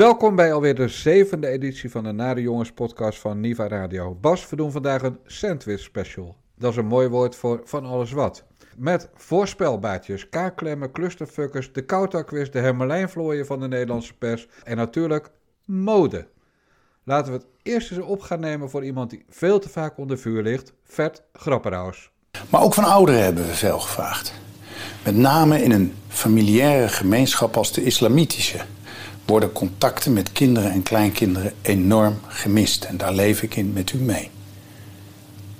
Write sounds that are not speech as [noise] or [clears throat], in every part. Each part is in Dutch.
Welkom bij alweer de zevende editie van de Nare Jongens podcast van Niva Radio. Bas, we doen vandaag een sandwich special. Dat is een mooi woord voor van alles wat. Met voorspelbaatjes, kaakklemmen, clusterfuckers, de Koutakquiz, de hermelijnvlooien van de Nederlandse pers en natuurlijk mode. Laten we het eerst eens op gaan nemen voor iemand die veel te vaak onder vuur ligt, Vet Grapperhaus. Maar ook van ouderen hebben we veel gevraagd. Met name in een familiaire gemeenschap als de islamitische worden contacten met kinderen en kleinkinderen enorm gemist. En daar leef ik in met u mee.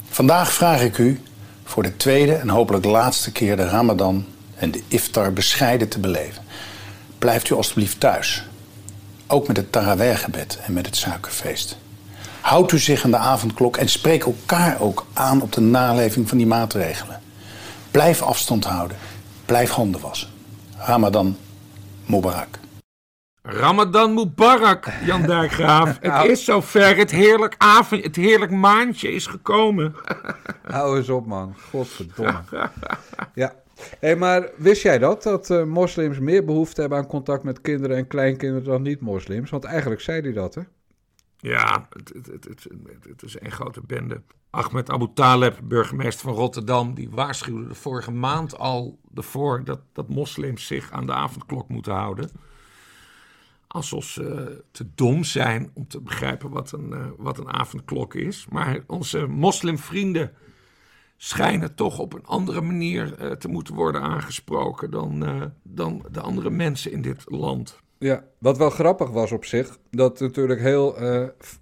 Vandaag vraag ik u voor de tweede en hopelijk laatste keer de Ramadan en de iftar bescheiden te beleven. Blijft u alstublieft thuis. Ook met het Taraweh-gebed en met het suikerfeest. Houdt u zich aan de avondklok en spreek elkaar ook aan op de naleving van die maatregelen. Blijf afstand houden. Blijf handen wassen. Ramadan Mubarak. Ramadan Mubarak, Jan Dijkgraaf. [laughs] Het is zover, het heerlijk, avond, het heerlijk maandje is gekomen. [laughs] Hou eens op, man. Godverdomme. Ja. Hey, maar wist jij dat? Dat eh, moslims meer behoefte hebben aan contact met kinderen en kleinkinderen dan niet-moslims? Want eigenlijk zei hij dat, hè? Ja, het, het, het, het, het is een grote bende. Ahmed Abu Taleb, burgemeester van Rotterdam, die waarschuwde de vorige maand al ervoor dat, dat moslims zich aan de avondklok moeten houden. Alsof ze te dom zijn om te begrijpen wat een, uh, wat een avondklok is. Maar onze moslimvrienden schijnen toch op een andere manier uh, te moeten worden aangesproken dan, uh, dan de andere mensen in dit land. Ja, wat wel grappig was op zich, dat natuurlijk heel,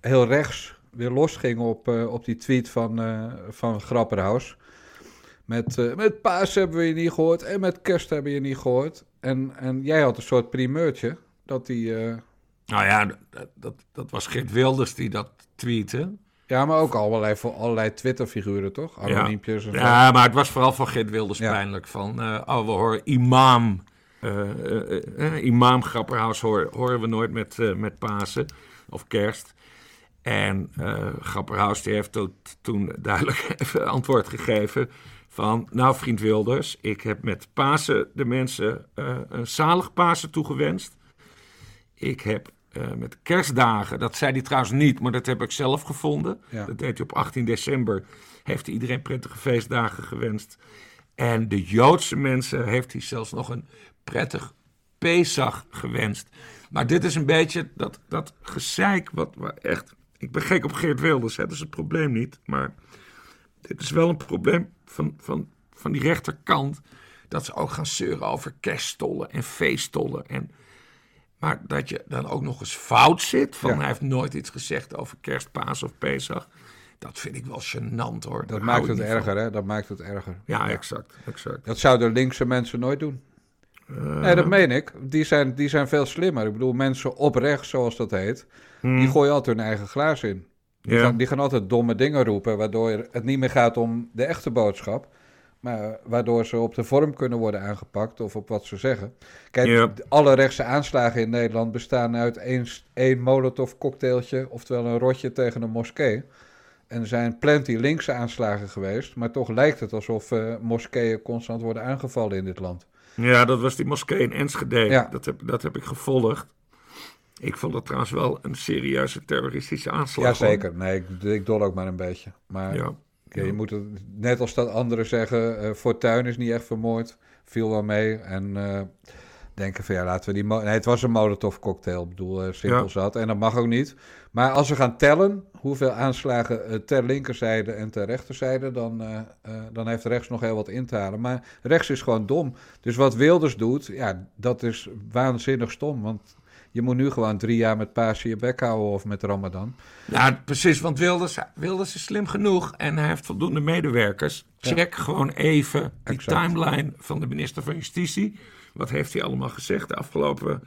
heel rechts weer losging op, op die tweet van, van Grapperhaus. Met, met paas hebben we je niet gehoord en met kerst hebben we je niet gehoord. En, en jij had een soort primeurtje dat die... Uh... Nou ja, dat, dat, dat, was Geert Wilders die dat tweette. Ja, maar ook allerlei, voor allerlei Twitter-figuren, toch? Anoniempjes ja. ja, maar het was vooral van Geert Wilders ja. pijnlijk. Van, uh, oh, we horen imam... Uh, imam Grapperhaus hoor, horen we nooit met, met Pasen of kerst. En Grapperhaus die heeft to toen duidelijk [laughs] even antwoord gegeven van... Nou, vriend Wilders, ik heb met Pasen de mensen een zalig Pasen toegewenst. Ik heb uh, met kerstdagen, dat zei hij trouwens niet, maar dat heb ik zelf gevonden. Ja. Dat deed hij op 18 december. Heeft hij iedereen prettige feestdagen gewenst. En de Joodse mensen heeft hij zelfs nog een prettig Pesach gewenst. Maar dit is een beetje dat, dat gezeik wat, wat echt... Ik ben gek op Geert Wilders, hè, dat is het probleem niet. Maar dit is wel een probleem van, van, van die rechterkant. Dat ze ook gaan zeuren over kerststollen en feeststollen en... Maar dat je dan ook nog eens fout zit. Van hij heeft nooit iets gezegd over kerstpaas of Pesach. Dat vind ik wel gênant hoor. Dat maakt het erger, hè? Dat maakt het erger. Ja, ja, exact, exact. Dat zouden linkse mensen nooit doen. Uh, nee, dat meen ik. Die zijn, die zijn veel slimmer. Ik bedoel, mensen op rechts, zoals dat heet, hmm. die gooien altijd hun eigen glaas in. Die, yeah. gaan, die gaan altijd domme dingen roepen, waardoor het niet meer gaat om de echte boodschap. Maar waardoor ze op de vorm kunnen worden aangepakt of op wat ze zeggen. Kijk, yep. alle rechtse aanslagen in Nederland bestaan uit één, één molotov cocktailtje, oftewel een rotje tegen een moskee. En er zijn plenty linkse aanslagen geweest, maar toch lijkt het alsof uh, moskeeën constant worden aangevallen in dit land. Ja, dat was die moskee in Enschede. Ja. Dat, heb, dat heb ik gevolgd. Ik vond het trouwens wel een serieuze terroristische aanslag. Jazeker, nee, ik, ik dol ook maar een beetje. Maar... Ja. Okay, je moet het, net als dat anderen zeggen, uh, Fortuin is niet echt vermoord, viel wel mee. En uh, denken van ja, laten we die... Nee, het was een molotov cocktail, ik bedoel, uh, simpel ja. zat. En dat mag ook niet. Maar als we gaan tellen hoeveel aanslagen ter linkerzijde en ter rechterzijde, dan, dan heeft rechts nog heel wat in te halen. Maar rechts is gewoon dom. Dus wat Wilders doet, ja, dat is waanzinnig stom. Want je moet nu gewoon drie jaar met Pasen je bek houden of met Ramadan. Ja, precies, want Wilders, Wilders is slim genoeg en hij heeft voldoende medewerkers. Check ja. gewoon even die exact. timeline van de minister van Justitie. Wat heeft hij allemaal gezegd de afgelopen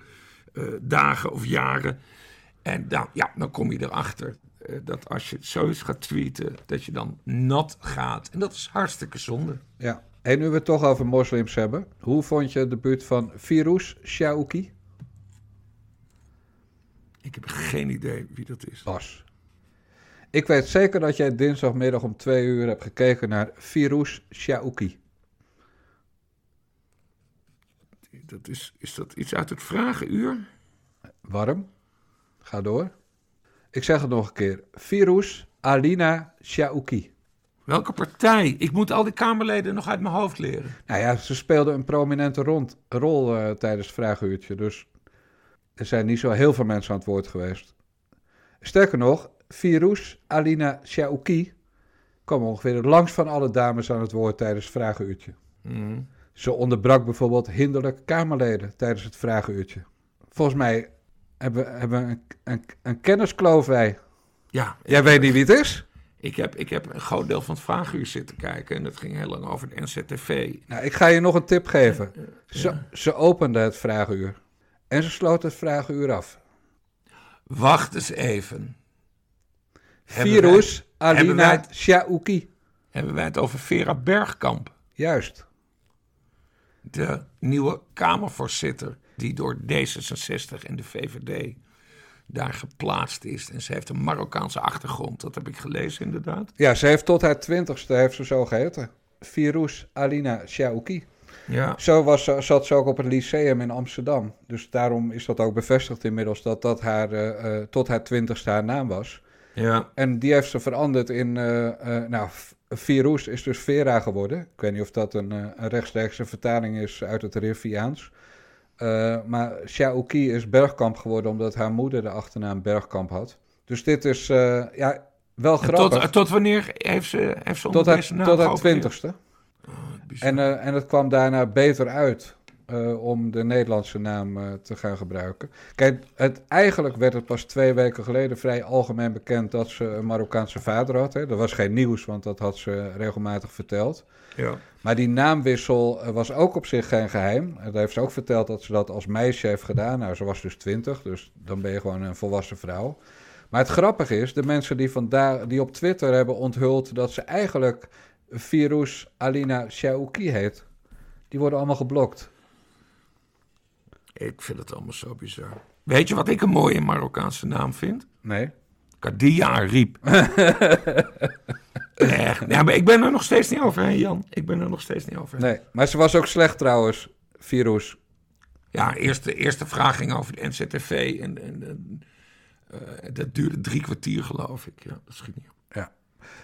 uh, dagen of jaren? En dan, ja, dan kom je erachter uh, dat als je zoiets gaat tweeten, dat je dan nat gaat. En dat is hartstikke zonde. Ja, en nu we het toch over moslims hebben. Hoe vond je het debuut van Firuz Shauki? Ik heb geen idee wie dat is. Bas. Ik weet zeker dat jij dinsdagmiddag om twee uur hebt gekeken naar Virus Shauki. Dat is, is dat iets uit het vragenuur? Warm? Ga door. Ik zeg het nog een keer. Virus Alina Shaouki. Welke partij? Ik moet al die Kamerleden nog uit mijn hoofd leren. Nou ja, ze speelden een prominente rond, rol uh, tijdens het vragenuurtje. Dus er zijn niet zo heel veel mensen aan het woord geweest. Sterker nog, Virus Alina Shaouki kwam ongeveer het langst van alle dames aan het woord tijdens het vragenuurtje. Mm. Ze onderbrak bijvoorbeeld hinderlijk Kamerleden tijdens het vragenuurtje. Volgens mij hebben, hebben we een, een, een kenniskloof wij. Ja. Jij weet niet wie het is? Ik heb, ik heb een groot deel van het vraaguur zitten kijken en dat ging heel lang over de NCTV. Nou, ik ga je nog een tip geven. Ze, ze opende het vraaguur en ze sloot het vraaguur af. Wacht eens even. Virus Alina Shaouki. Hebben wij het over Vera Bergkamp? Juist. De nieuwe Kamervoorzitter die door D66 en de VVD daar geplaatst is. En ze heeft een Marokkaanse achtergrond. Dat heb ik gelezen, inderdaad. Ja, ze heeft tot haar twintigste, heeft ze zo geheten. Virus Alina Shaouki. Ja. Zo was, zat ze ook op het lyceum in Amsterdam. Dus daarom is dat ook bevestigd inmiddels dat dat haar, uh, tot haar twintigste haar naam was. Ja. En die heeft ze veranderd in, uh, uh, nou, Virus is dus Vera geworden. Ik weet niet of dat een, een rechtstreekse vertaling is uit het Riviaans. Maar Shaoki is Bergkamp geworden omdat haar moeder de achternaam Bergkamp had. Dus dit is ja, wel grappig. Tot, tot, wanneer heeft ze, heeft ze tot haar, Tot haar twintigste. Oh, en, uh, en het kwam daarna beter uit om de Nederlandse naam te gaan gebruiken. Kijk, het, eigenlijk werd het pas twee weken geleden vrij algemeen bekend dat ze een Marokkaanse vader had. Hè. Dat was geen nieuws, want dat had ze regelmatig verteld. Ja. Maar die naamwissel eh, was ook op zich geen geheim. Dat heeft ze ook verteld dat ze dat als meisje heeft gedaan. Nou, ze was dus twintig, dus dan ben je gewoon een volwassen vrouw. Maar het grappige is, de mensen die, vandaag, die op Twitter hebben onthuld dat ze eigenlijk Virus Alina Shaouki heet, die worden allemaal geblokt. Ik vind het allemaal zo bizar. Weet je wat ik een mooie Marokkaanse naam vind? Nee. Kadia Riep. Echt. Ja, maar ik ben er nog steeds niet over, hè, Jan. Ik ben er nog steeds niet over. Nee, maar ze was ook slecht trouwens, virus. Ja, eerst de eerste vraag ging over de NZTV. En, en, uh, dat duurde drie kwartier, geloof ik. Ja, dat schiet niet op.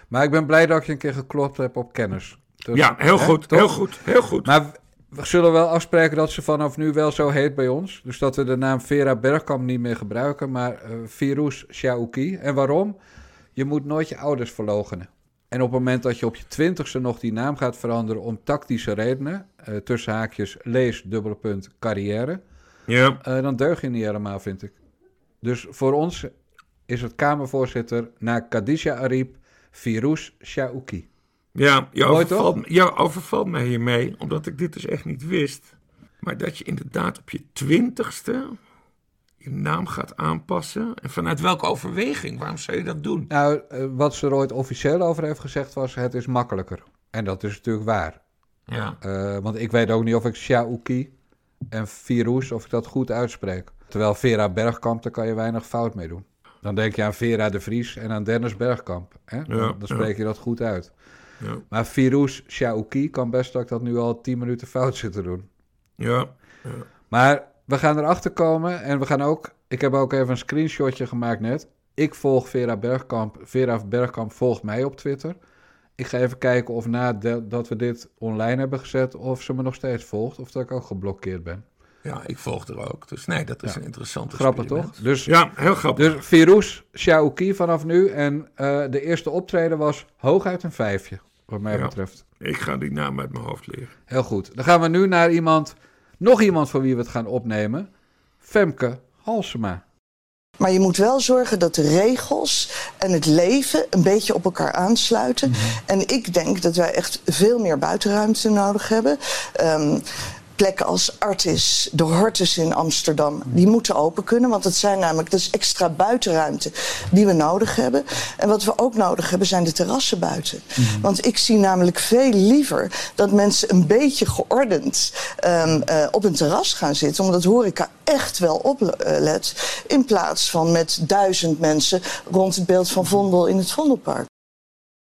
Maar ik ben blij dat je een keer geklopt hebt op kennis. Dus, ja, heel goed, heel goed, heel goed. Maar we zullen wel afspreken dat ze vanaf nu wel zo heet bij ons. Dus dat we de naam Vera Bergkamp niet meer gebruiken, maar uh, Virus Shaouki. En waarom? Je moet nooit je ouders verlogenen. En op het moment dat je op je twintigste nog die naam gaat veranderen om tactische redenen, uh, tussen haakjes lees, dubbele punt, carrière, ja. Uh, dan deug je niet helemaal, vind ik. Dus voor ons is het Kamervoorzitter na Kadisha Arib Firous Shaouki. Ja, je overvalt, mij hiermee, omdat ik dit dus echt niet wist. Maar dat je inderdaad op je twintigste je naam gaat aanpassen? En vanuit welke overweging? Waarom zou je dat doen? Nou, eh, wat ze er ooit officieel over heeft gezegd was: het is makkelijker. En dat is natuurlijk waar. Ja. Uh, want ik weet ook niet of ik Shaouki en Virus, of ik dat goed uitspreek. Terwijl Vera Bergkamp, daar kan je weinig fout mee doen. Dan denk je aan Vera de Vries en aan Dennis Bergkamp. Hè? Ja, dan, spreek je dat goed uit. Ja. Maar Virus Shaouki kan best dat ik dat nu al tien minuten fout zit te doen. Ja. ja. Maar we gaan erachter komen en we gaan ook... Ik heb ook even een screenshotje gemaakt net. Ik volg Vera Bergkamp. Vera Bergkamp volgt mij op Twitter. Ik ga even kijken of nadat we dit online hebben gezet... of ze me nog steeds volgt of dat ik ook geblokkeerd ben. Ja, ik volg er ook. Dus nee, dat is een interessante Grappig toch? Dus, ja, heel grappig. Dus Virus, Xiaoki vanaf nu. En uh, de eerste optreden was hooguit een vijfje, wat mij ja, betreft. Ik ga die naam uit mijn hoofd leren. Heel goed. Dan gaan we nu naar iemand nog iemand voor wie we het gaan opnemen. Femke Halsema. Maar je moet wel zorgen dat de regels en het leven een beetje op elkaar aansluiten. Mm -hmm. En ik denk dat wij echt veel meer buitenruimte nodig hebben. Um, plekken als Artis, de Hortus in Amsterdam, die moeten open kunnen. Want het zijn namelijk, dat is extra buitenruimte die we nodig hebben. En wat we ook nodig hebben zijn de terrassen buiten. Mm. Want ik zie namelijk veel liever dat mensen een beetje geordend um, uh, op een terras gaan zitten. Omdat horeca echt wel oplet. In plaats van met duizend mensen rond het beeld van Vondel in het Vondelpark.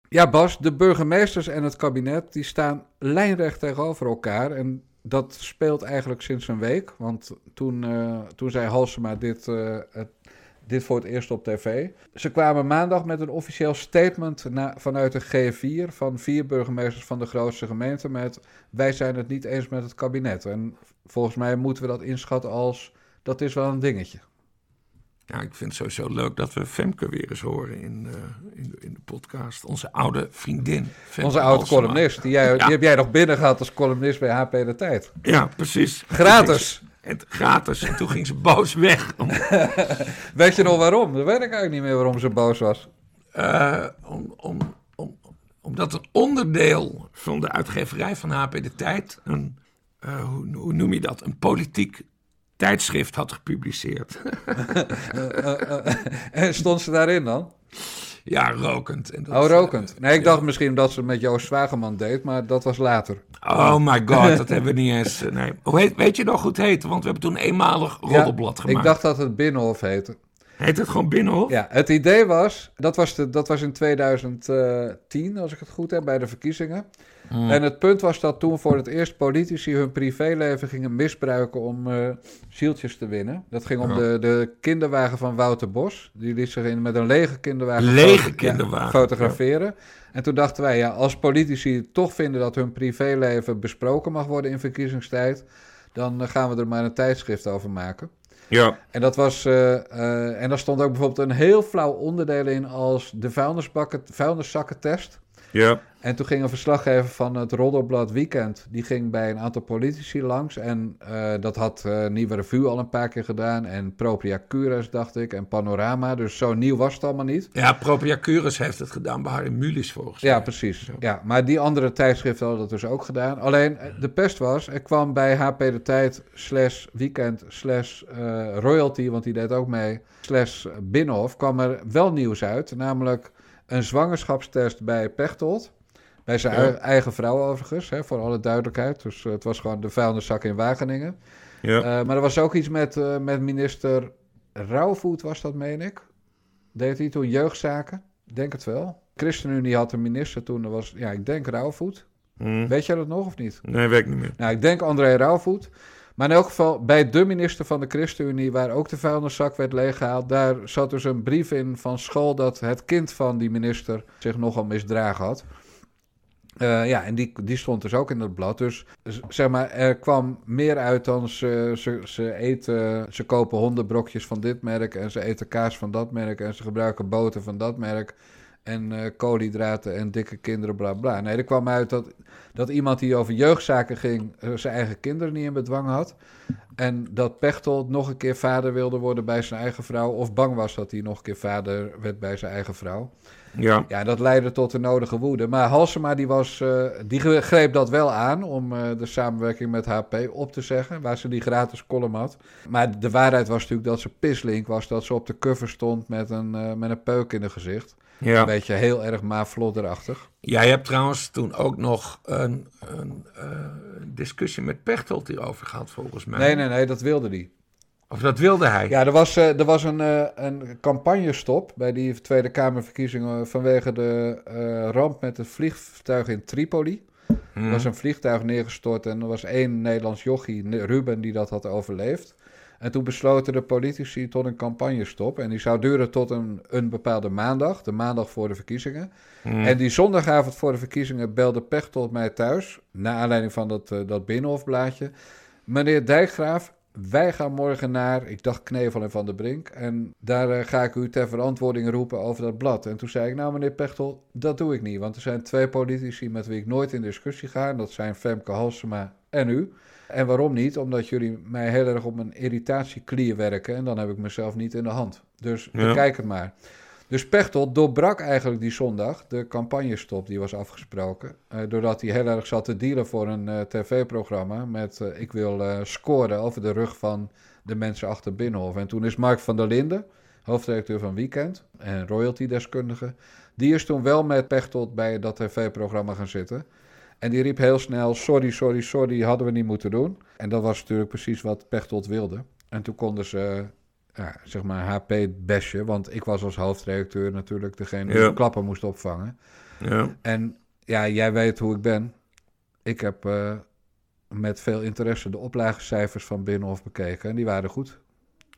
Ja, Bas, de burgemeesters en het kabinet die staan lijnrecht tegenover elkaar. En dat speelt eigenlijk sinds een week. Want toen, uh, toen zei Halsema dit, het, dit voor het eerst op tv. Ze kwamen maandag met een officieel statement vanuit de G4 van vier burgemeesters van de grootste gemeente met wij zijn het niet eens met het kabinet. En volgens mij moeten we dat inschatten als dat is wel een dingetje. Ja, ik vind het sowieso leuk dat we Femke weer eens horen in, uh, in, de, in, de podcast. Onze oude vriendin. Onze oude columnist. Die, jij, die heb jij nog binnen gehad als columnist bij HP De Tijd. Ja, precies. Gratis. Het, gratis. En toen ging ze boos weg. [laughs] weet je nog waarom? Dat weet ik eigenlijk niet meer waarom ze boos was. Uh, om, om, om, omdat een onderdeel van de uitgeverij van HP De Tijd... Een, uh, hoe, hoe noem je dat? Een politiek tijdschrift had gepubliceerd. [laughs] en stond ze daarin dan? Ja, rokend. En dat, oh, rokend. Nee, ik dacht misschien dat ze met Joost Zwageman deed, maar dat was later. Oh my god, dat hebben we niet eens... Nee. Hoe heet, weet je nog hoe het heette? Want we hebben toen eenmalig roddelblad gemaakt. Ik dacht dat het Binnenhof heette. Heet het gewoon Binnenhof? Ja, het idee was, dat was, de, dat was in 2010, als ik het goed heb, bij de verkiezingen. Hmm. En het punt was dat toen voor het eerst politici hun privéleven gingen misbruiken om uh, zieltjes te winnen. Dat ging om de, de kinderwagen van Wouter Bos. Die liet zich in, met een lege kinderwagen, lege kinderwagen. fotograferen. En toen dachten wij, ja, als politici toch vinden dat hun privéleven besproken mag worden in verkiezingstijd, dan eh, gaan we er maar een tijdschrift over maken. Ja. En dat was. Uh, en daar stond ook bijvoorbeeld een heel flauw onderdeel in als de vuilniszakkentest. Ja. En toen ging een verslaggever van het Roddelblad Weekend, die ging bij een aantal politici langs. En uh, dat had uh, Nieuwe Revue al een paar keer gedaan. En Propria Cures, dacht ik, en Panorama. Dus zo nieuw was het allemaal niet. Ja, Propria Cures heeft het gedaan bij Harry Mulis volgens mij. Ja, precies. Ja, maar die andere tijdschriften hadden dat dus ook gedaan. Alleen, eh, de pest was, er kwam bij HP De Tijd slash Weekend slash Royalty, want die deed ook mee, slash Binnenhof, kwam er wel nieuws uit. Namelijk een zwangerschapstest bij Pechtold. Bij zijn eigen vrouw overigens, hè, voor alle duidelijkheid. Dus eh, het was gewoon de vuilniszak in Wageningen. Ja. Uh, maar er was ook iets met, uh, met minister Rauwvoet, was dat, meen ik. Deed hij toen jeugdzaken? Denk het wel. ChristenUnie had een minister toen, dat was, ja, ik denk Rauwvoet. Hmm. Weet jij dat nog of niet? Nee, weet ik niet meer. Nou, ik denk André Rauwvoet. Maar in elk geval, bij de minister van de ChristenUnie, waar ook de vuilniszak werd leeggehaald, daar zat dus een brief in van school dat het kind van die minister zich nogal misdragen had. Uh, ja, en die, die stond dus ook in het blad. Dus zeg maar, er kwam meer uit dan ze, ze, ze eten, ze kopen hondenbrokjes van dit merk en ze eten kaas van dat merk en ze gebruiken boter van dat merk en uh, koolhydraten en dikke kinderen, bla bla. Nee, er kwam uit dat, dat iemand die over jeugdzaken ging, uh, zijn eigen kinderen niet in bedwang had. En dat Pechtold nog een keer vader wilde worden bij zijn eigen vrouw, of bang was dat hij nog een keer vader werd bij zijn eigen vrouw. Ja. ja, dat leidde tot de nodige woede. Maar Halsema die was, uh, die greep dat wel aan om uh, de samenwerking met HP op te zeggen, waar ze die gratis column had. Maar de waarheid was natuurlijk dat ze pislink was, dat ze op de cover stond met een, met een peuk in het gezicht. Ja. Een beetje heel erg maaflodderachtig. Jij hebt trouwens toen ook nog een, een discussie met Pechtold hierover gehad, volgens mij. Nee, nee, nee, dat wilde hij. Of dat wilde hij? Ja, er was, uh, er was een, uh, een campagnestop bij die Tweede Kamerverkiezingen vanwege de uh, ramp met het vliegtuig in Tripoli. Hmm. Er was een vliegtuig neergestort en er was één Nederlands jochie, Ruben, die dat had overleefd. En toen besloten de politici tot een campagnestop. En die zou duren tot een, een bepaalde maandag, de maandag voor de verkiezingen. Hmm. En die zondagavond voor de verkiezingen belde Pechtold mij thuis, naar aanleiding van dat, dat Binnenhofblaadje. Meneer Dijkgraaf, wij gaan morgen naar, ik dacht Knevel en Van der Brink. En daar uh, ga ik u ter verantwoording roepen over dat blad. En toen zei ik, nou meneer Pechtel, dat doe ik niet. Want er zijn twee politici met wie ik nooit in discussie ga. En dat zijn Femke Halsema en u. En waarom niet? Omdat jullie mij heel erg op mijn irritatieklier werken. En dan heb ik mezelf niet in de hand. Dus ja. bekijk het maar. Dus Pechtold doorbrak eigenlijk die zondag de campagnestop die was afgesproken. Uh, doordat hij heel erg zat te dealen voor een uh, tv-programma met uh, ik wil scoren over de rug van de mensen achter Binnenhof. En toen is Mark van der Linden, hoofdredacteur van Weekend en royalty-deskundige, die is toen wel met Pechtold bij dat tv-programma gaan zitten. En die riep heel snel, sorry, sorry, sorry, hadden we niet moeten doen. En dat was natuurlijk precies wat Pechtold wilde. En toen konden ze ja, zeg maar HP-besje. Want ik was als hoofdredacteur natuurlijk degene die de klappen moest opvangen. Ja. En ja, jij weet hoe ik ben. Ik heb uh, met veel interesse de oplagecijfers van Binnenhof bekeken en die waren goed.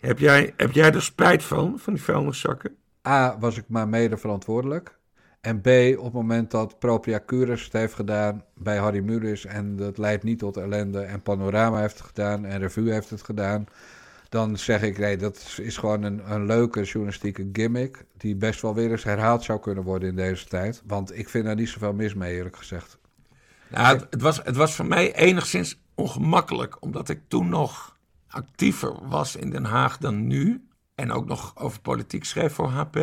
Heb jij, heb jij er spijt van, van die vuilniszakken? A, was ik maar mede verantwoordelijk. En B, op het moment dat Propria Curis het heeft gedaan bij Harry Mulisch en dat leidt niet tot ellende en Panorama heeft het gedaan en Revue heeft het gedaan, dan zeg ik nee, dat is gewoon een, een leuke journalistieke gimmick die best wel weer eens herhaald zou kunnen worden in deze tijd. Want ik vind daar niet zoveel mis mee, eerlijk gezegd. Nou, het, was, het was voor mij enigszins ongemakkelijk, omdat ik toen nog actiever was in Den Haag dan nu. En ook nog over politiek schreef voor HP.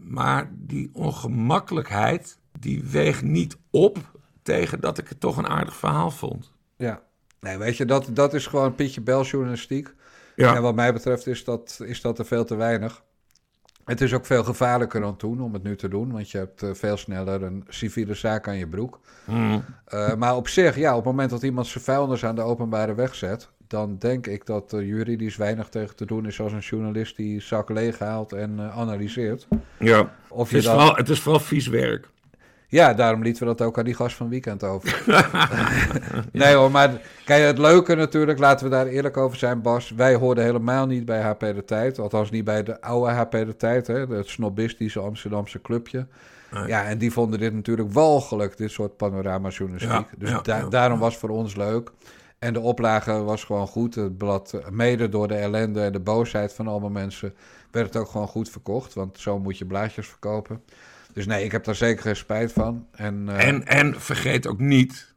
Maar die ongemakkelijkheid, die weegt niet op tegen dat ik het toch een aardig verhaal vond. Ja, nee, weet je, dat, dat is gewoon Pietje Bel journalistiek. Ja. En wat mij betreft is dat, is dat er veel te weinig. Het is ook veel gevaarlijker dan toen om het nu te doen, want je hebt eh, veel sneller een civiele zaak aan je broek. Mm. Uh, maar op zich, ja, op het moment dat iemand zijn vuilnis aan de openbare weg zet, dan denk ik dat er juridisch weinig tegen te doen is als een journalist die zak leeg haalt en uh, analyseert. Ja, of het, is vooral, het is vooral vies werk. Ja, daarom lieten we dat ook aan die gast van Weekend over. [laughs] [laughs] nee hoor, maar kijk, het leuke natuurlijk, laten we daar eerlijk over zijn, Bas. Wij hoorden helemaal niet bij HP de Tijd. Althans niet bij de oude HP de Tijd, hè, het snobistische Amsterdamse clubje. Ja, en die vonden dit natuurlijk walgelijk, dit soort panorama-journalistiek. dus daarom was het voor ons leuk. En de oplage was gewoon goed. Het blad, mede door de ellende en de boosheid van allemaal mensen, werd het ook gewoon goed verkocht. Want zo moet je blaadjes verkopen. Dus nee, ik heb daar zeker geen spijt van. En, uh... en, en vergeet ook niet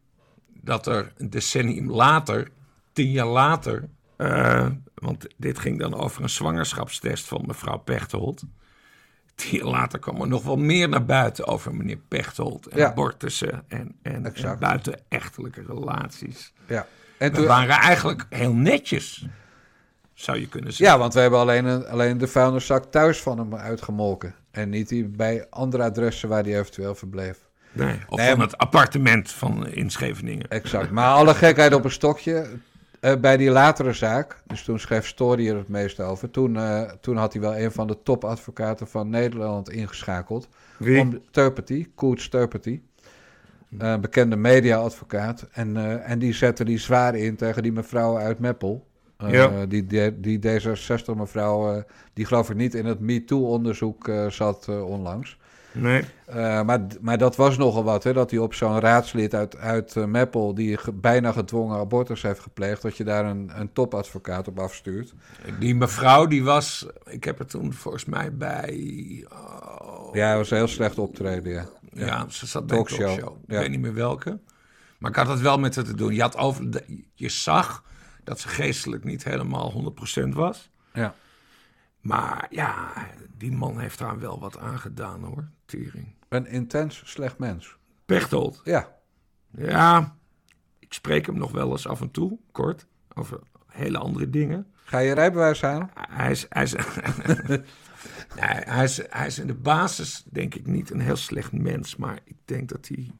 dat er een decennium later, tien jaar later, uh, want dit ging dan over een zwangerschapstest van mevrouw Pechtold. Tien jaar later kwam er nog wel meer naar buiten over meneer Pechtold en ja. abortussen en, en, en buitenechtelijke relaties. Ja. En we waren eigenlijk heel netjes, zou je kunnen zeggen. Ja, want we hebben alleen, een, alleen de vuilniszak thuis van hem uitgemolken. En niet die bij andere adressen waar hij eventueel verbleef. Nee, of van het appartement van in Scheveningen. Exact. Maar alle gekheid op een stokje. Uh, bij die latere zaak, dus toen schreef Story er het meest over. Toen, uh, toen had hij wel een van de topadvocaten van Nederland ingeschakeld. Wie? Om Koert Turpety. Een bekende mediaadvocaat. En, uh, en die zette die zwaar in tegen die mevrouw uit Meppel. Uh, ja. die, die, die D66 mevrouw, uh, die geloof ik niet in het MeToo-onderzoek zat onlangs. Nee. maar, maar dat was nogal wat, hè, dat hij op zo'n raadslid uit, uit Meppel, die ge, bijna gedwongen abortus heeft gepleegd, dat je daar een, een topadvocaat op afstuurt. Die mevrouw, die was, ik heb het toen volgens mij bij... Oh, ja, was een heel slecht optreden, ja. Ja, ze zat bij een talkshow. Ik weet niet meer welke. Maar ik had het wel met haar te doen. Je, had over je zag dat ze geestelijk niet helemaal 100% was. Ja. Maar ja, die man heeft daar wel wat aan gedaan hoor, Tering. Een intens slecht mens. Pechtold? Ja. Ja, ik spreek hem nog wel eens af en toe, kort, over hele andere dingen. Ga je rijbewijs halen? Hij is, hij is, [laughs] Nee, hij, is, hij is in de basis denk ik niet een heel slecht mens. Maar ik denk dat hij...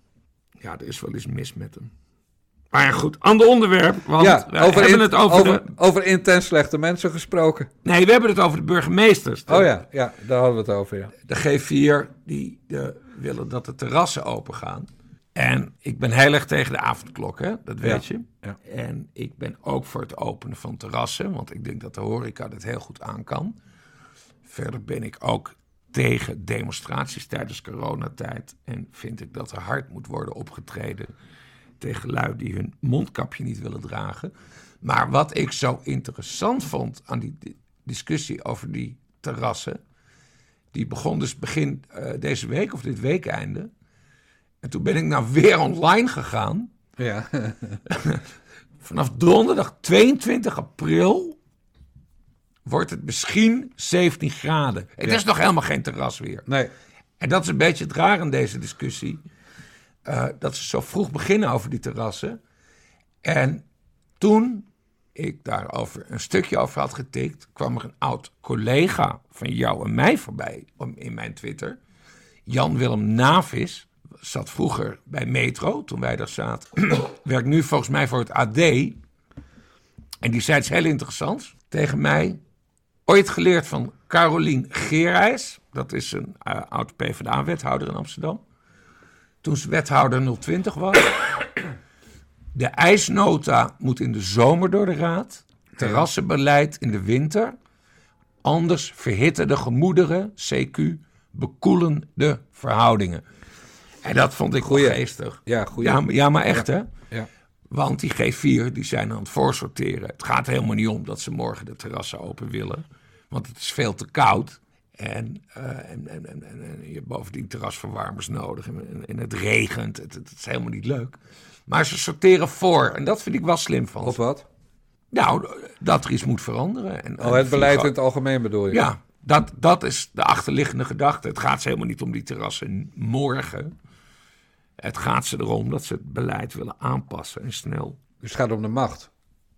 Ja, er is wel eens mis met hem. Maar ja, goed, ander onderwerp. Want ja, we over hebben het over, over, over, intens slechte mensen gesproken. Nee, we hebben het over de burgemeesters. Oh ja, ja daar hadden we het over, ja. De G4, die de, willen dat de terrassen open gaan. En ik ben heel erg tegen de avondklok, hè? dat weet je. Ja. En ik ben ook voor het openen van terrassen, want ik denk dat de horeca dat heel goed aan kan. Verder ben ik ook tegen demonstraties tijdens coronatijd. En vind ik dat er hard moet worden opgetreden tegen lui die hun mondkapje niet willen dragen. Maar wat ik zo interessant vond aan die discussie over die terrassen. Die begon dus begin uh, deze week of dit weekeinde. En toen ben ik nou weer online gegaan. Ja. [laughs] Vanaf donderdag 22 april wordt het misschien 17 graden. Het is nog helemaal geen terras weer. Nee. En dat is een beetje het raar in deze discussie. Uh, dat ze zo vroeg beginnen over die terrassen. En toen ik daarover een stukje over had getikt, kwam er een oud collega van jou en mij voorbij in mijn Twitter. Jan-Willem Navis zat vroeger bij Metro, toen wij daar zaten. [clears throat] Werkt nu volgens mij voor het AD. En die zei iets heel interessants tegen mij. Ooit geleerd van Carolien Geerijs. Dat is een uh, oud PvdA-wethouder in Amsterdam. Toen ze wethouder 020 was. [coughs] De ijsnota moet in de zomer door de raad. Terrassenbeleid in de winter. Anders verhitten de gemoederen, CQ, bekoelen de verhoudingen. En dat vond ik goeie. geestig. Ja, goeie. Ja, ja, maar echt hè? Ja. Want die G4 die zijn aan het voorsorteren. Het gaat helemaal niet om dat ze morgen de terrassen open willen. Want het is veel te koud. En, uh, en, en, en, en, je hebt bovendien terrasverwarmers nodig. En, en het regent. Het, het, is helemaal niet leuk. Maar ze sorteren voor. En dat vind ik wel slim van. Of wat? Nou, dat er iets moet veranderen. En, oh, het beleid in het algemeen bedoel je? Ja, dat, dat is de achterliggende gedachte. Het gaat ze helemaal niet om die terrassen morgen. Het gaat ze erom dat ze het beleid willen aanpassen en snel. Dus het gaat om de macht?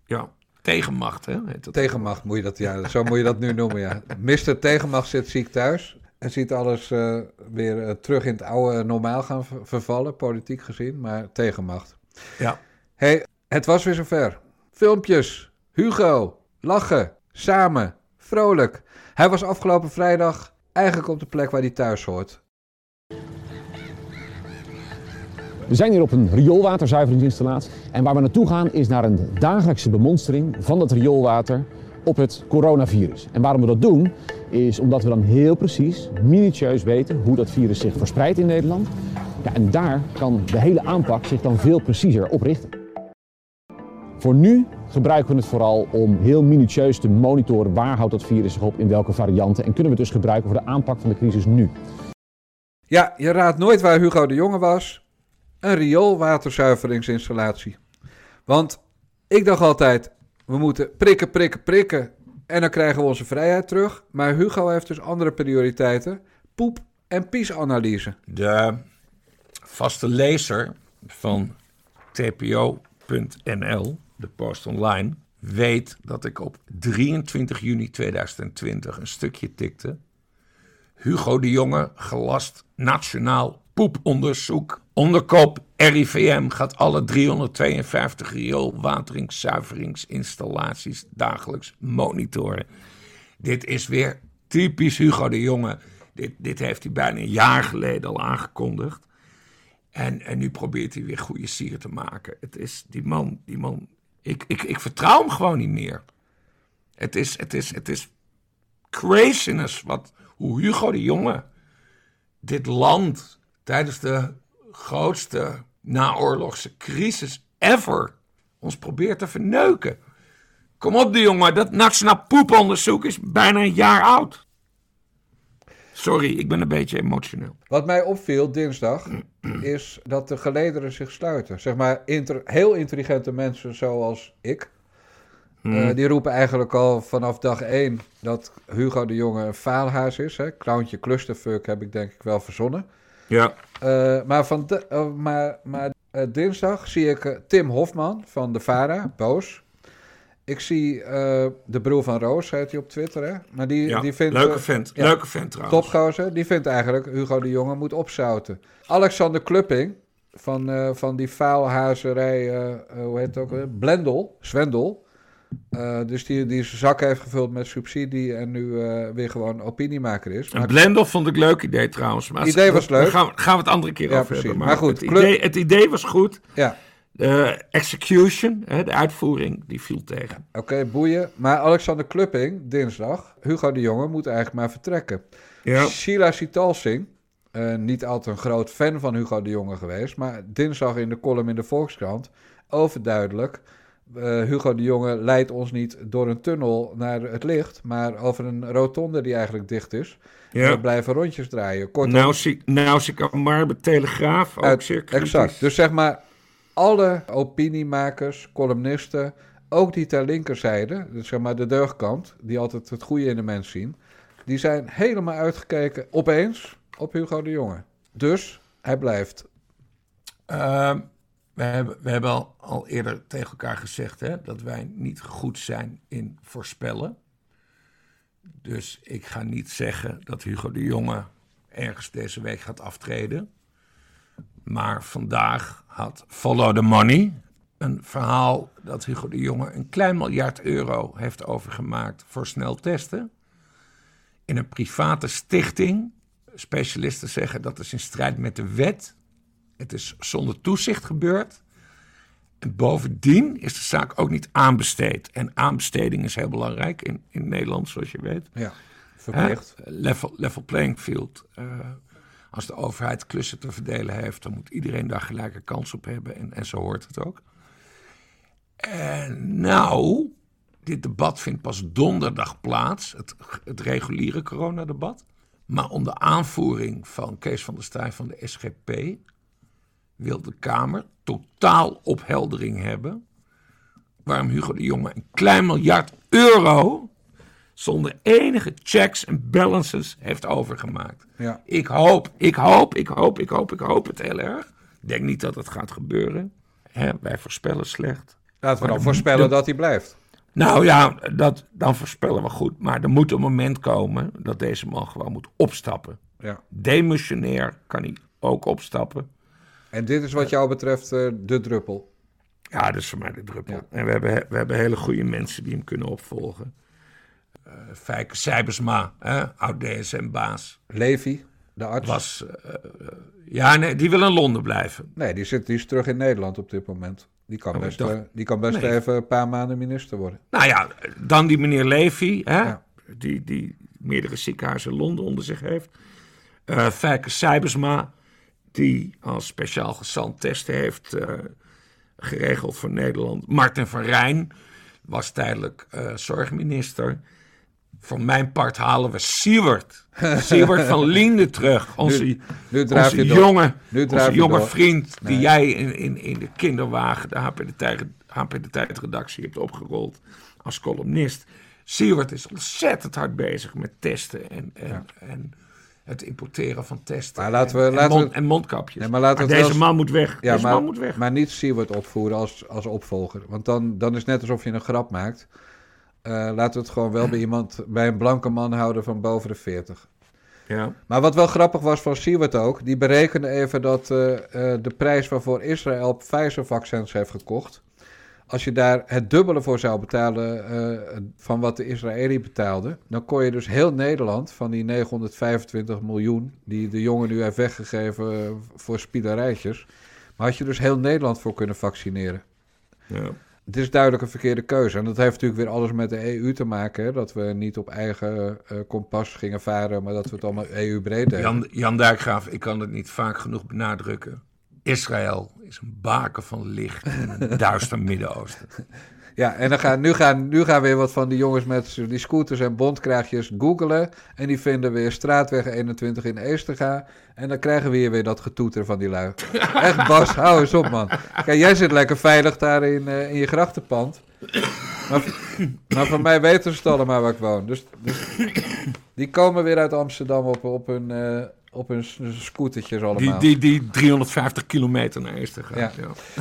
Ja, tegenmacht hè? Tegenmacht moet je dat, ja, zo moet je dat nu noemen, ja. Mister Tegenmacht zit ziek thuis en ziet alles uh, weer uh, terug in het oude normaal gaan vervallen, politiek gezien, maar tegenmacht. Ja. hey, het was weer zover. Filmpjes, Hugo, lachen, samen, vrolijk. Hij was afgelopen vrijdag eigenlijk op de plek waar hij thuis hoort. We zijn hier op een rioolwaterzuiveringsinstallatie en waar we naartoe gaan is naar een dagelijkse bemonstering van het rioolwater op het coronavirus. En waarom we dat doen is omdat we dan heel precies, minutieus weten hoe dat virus zich verspreidt in Nederland. Ja, en daar kan de hele aanpak zich dan veel preciezer op richten. Voor nu gebruiken we het vooral om heel minutieus te monitoren waar houdt dat virus zich op, in welke varianten. En kunnen we het dus gebruiken voor de aanpak van de crisis nu. Ja, je raadt nooit waar Hugo de Jonge was. Een rioolwaterzuiveringsinstallatie. Want ik dacht altijd, we moeten prikken, prikken, prikken. En dan krijgen we onze vrijheid terug. Maar Hugo heeft dus andere prioriteiten. Poep- en piesanalyse. De vaste lezer van tpo.nl de post online, weet dat ik op 23 juni 2020 een stukje tikte. Hugo de Jonge gelast nationaal poeponderzoek. Onderkop RIVM gaat alle 352 rioolwateringszuiveringsinstallaties dagelijks monitoren. Dit is weer typisch Hugo de Jonge. Dit, dit heeft hij bijna een jaar geleden al aangekondigd. En, en nu probeert hij weer goede sier te maken. Het is die man, die man ik, ik, ik vertrouw hem gewoon niet meer. Het is, het is, het is craziness wat, hoe Hugo de Jonge dit land tijdens de grootste naoorlogse crisis ever ons probeert te verneuken. Kom op, de jongen, dat nationaal poeponderzoek is bijna een jaar oud. Sorry, ik ben een beetje emotioneel. Wat mij opviel dinsdag [clears throat] is dat de gelederen zich sluiten. Zeg maar heel intelligente mensen zoals ik. Hmm. Eh, die roepen eigenlijk al vanaf dag één dat Hugo de Jonge een faalhuis is. Hè? Clowntje clusterfuck heb ik denk ik wel verzonnen. Ja. Uh, maar van de, uh, maar, maar dinsdag zie ik Tim Hofman van de VARA, boos. Ik zie uh, de broer van Roos, heet hij op Twitter, hè? Maar die, ja, die vindt... Leuke vent, ja, leuke vent trouwens. Topgozer, die vindt eigenlijk Hugo de Jonge moet opzouten. Alexander Klupping, van, uh, van die faalhazerij, uh, hoe heet het ook Blendel, Zwendel. Dus die, die zijn zak heeft gevuld met subsidie en nu weer gewoon opiniemaker is. Maar Blendel vond ik een leuk idee trouwens. Het idee was leuk. Daar gaan, gaan, we het andere keer ja, over hebben. Maar, maar goed, het, idee, het idee was goed. Ja. De execution, de uitvoering, die viel tegen. Oké, boeien. Maar Alexander Klupping, dinsdag, Hugo de Jonge moet eigenlijk maar vertrekken. Ja. Sheila Sitalsing, uh, niet altijd een groot fan van Hugo de Jonge geweest, maar dinsdag in de column in de Volkskrant overduidelijk. Uh, Hugo de Jonge leidt ons niet door een tunnel naar het licht, maar over een rotonde die eigenlijk dicht is. Ja. We blijven rondjes draaien. Kortom, nou, zie, nou ik maar bij Telegraaf ook uit, zeer Exact. Dus zeg maar, alle opiniemakers, columnisten, ook die ter linkerzijde, dus zeg maar de deugdkant, die altijd het goede in de mens zien, die zijn helemaal uitgekeken opeens op Hugo de Jonge. Dus hij blijft. Uh, we, hebben, we hebben al, eerder tegen elkaar gezegd hè, dat wij niet goed zijn in voorspellen. Dus ik ga niet zeggen dat Hugo de Jonge ergens deze week gaat aftreden. Maar vandaag had Follow the Money een verhaal dat Hugo de Jonge een klein miljard euro heeft overgemaakt voor sneltesten. In een private stichting. Specialisten zeggen dat is in strijd met de wet. Het is zonder toezicht gebeurd. En bovendien is de zaak ook niet aanbesteed. En aanbesteding is heel belangrijk in, in Nederland, zoals je weet. Ja, verplicht. level, level playing field. Uh, als de overheid klussen te verdelen heeft, dan moet iedereen daar gelijke kans op hebben. En, en zo hoort het ook. En nou, dit debat vindt pas donderdag plaats, het, het reguliere coronadebat. Maar onder aanvoering van Kees van der Staaij van de SGP wil de Kamer totaal opheldering hebben waarom Hugo de Jonge een klein miljard euro zonder enige checks en balances heeft overgemaakt. Ja. Ik hoop, ik hoop, ik hoop, ik hoop, ik hoop het heel erg. Ik denk niet dat het gaat gebeuren. Hè, wij voorspellen slecht. Laten we dan voorspellen dat hij blijft. Nou ja, dat, dan voorspellen we goed. Maar er moet een moment komen dat deze man gewoon moet opstappen. Ja. Demissionair kan hij ook opstappen. En dit is wat jou betreft uh, de druppel. Ja, dat is voor mij de druppel. En we hebben, we hebben hele goede mensen die hem kunnen opvolgen. Uh, Fijke Sijbersma, oud-DSM-baas. Levi, de arts. Was, uh, ja, nee, die wil in Londen blijven. Nee, die, zit, die is terug in Nederland op dit moment. Die kan oh, best, dacht, die kan best nee. even een paar maanden minister worden. Nou ja, dan die meneer Levy, hè, ja. die, die meerdere ziekenhuizen in Londen onder zich heeft. Uh, Fijke Sijbersma, die als speciaal gezant testen heeft uh, geregeld voor Nederland. Martin van Rijn was tijdelijk uh, zorgminister. Voor mijn part halen we Siewert. [laughs] Siewert van Linde terug. Onze, nu, nu onze jonge, nu onze jonge vriend die jij in, in, in de kinderwagen, de HP de, Tijd, HP de Tijd redactie hebt opgerold als columnist. Siewert is ontzettend hard bezig met testen en, en, ja. en het importeren van testen. Maar laten we, en, laten mond, we, en mondkapjes. Nee, maar laten maar deze man moet weg. Ja, deze maar, man moet weg. Maar niet Siewert opvoeren als, als opvolger. Want dan, dan is het net alsof je een grap maakt. Uh, laten we het gewoon wel bij iemand, bij een blanke man houden van boven de 40. Ja. Maar wat wel grappig was van Siewert ook, die berekende even dat uh, uh, de prijs waarvoor Israël Pfizer-vaccins heeft gekocht, als je daar het dubbele voor zou betalen uh, van wat de Israëli betaalde, dan kon je dus heel Nederland van die 925 miljoen die de jongen nu heeft weggegeven voor spielerijtjes, maar had je dus heel Nederland voor kunnen vaccineren. Ja. Het is duidelijk een verkeerde keuze. En dat heeft natuurlijk weer alles met de EU te maken. Hè? Dat we niet op eigen uh, kompas gingen varen, maar dat we het allemaal EU-breed deden. Jan, Jan Dijkgraaf, ik kan het niet vaak genoeg benadrukken. Israël is een baken van licht in een [laughs] duister Midden-Oosten. Ja, en dan gaan, nu, gaan, nu gaan weer wat van die jongens met die scooters en bondkraagjes googelen. En die vinden weer straatweg 21 in Eestega. En dan krijgen we hier weer dat getoeter van die lui. [laughs] Echt, Bas, hou eens op, man. Kijk, jij zit lekker veilig daar in, uh, in je grachtenpand. Maar, maar van mij weten ze het allemaal waar ik woon. Dus, dus die komen weer uit Amsterdam op, op hun... Uh, op hun scootertjes allemaal. Die, die, die 350 kilometer naar Eestega. Ja.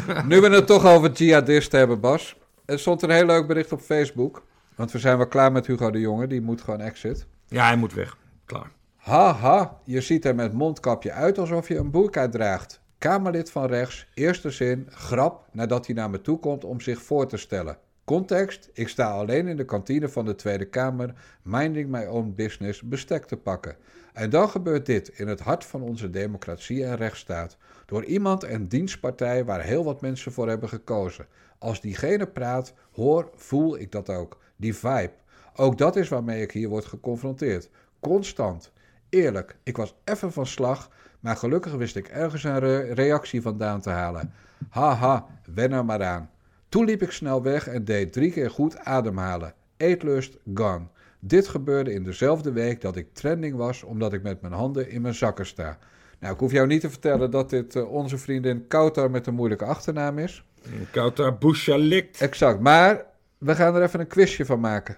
Ja. [laughs] nu we het toch over jihadisten hebben, Bas. Er stond een heel leuk bericht op Facebook. Want we zijn wel klaar met Hugo de Jonge. Die moet gewoon exit. Ja, hij moet weg. Klaar. Haha, je ziet er met mondkapje uit alsof je een burka draagt. Kamerlid van rechts, eerste zin, grap nadat hij naar me toe komt om zich voor te stellen. Context, ik sta alleen in de kantine van de Tweede Kamer, minding my own business, bestek te pakken. En dan gebeurt dit in het hart van onze democratie en rechtsstaat. Door iemand en dienstpartij waar heel wat mensen voor hebben gekozen. Als diegene praat, hoor, voel ik dat ook. Die vibe. Ook dat is waarmee ik hier word geconfronteerd. Constant. Eerlijk, ik was even van slag, maar gelukkig wist ik ergens een re reactie vandaan te halen. Haha, wen er maar aan. Toen liep ik snel weg en deed drie keer goed ademhalen. Eetlust, gone. Dit gebeurde in dezelfde week dat ik trending was, omdat ik met mijn handen in mijn zakken sta. Nou, ik hoef jou niet te vertellen dat dit uh, onze vriendin Kautar met een moeilijke achternaam is. Kautar Bouchalik. Exact, maar we gaan er even een quizje van maken.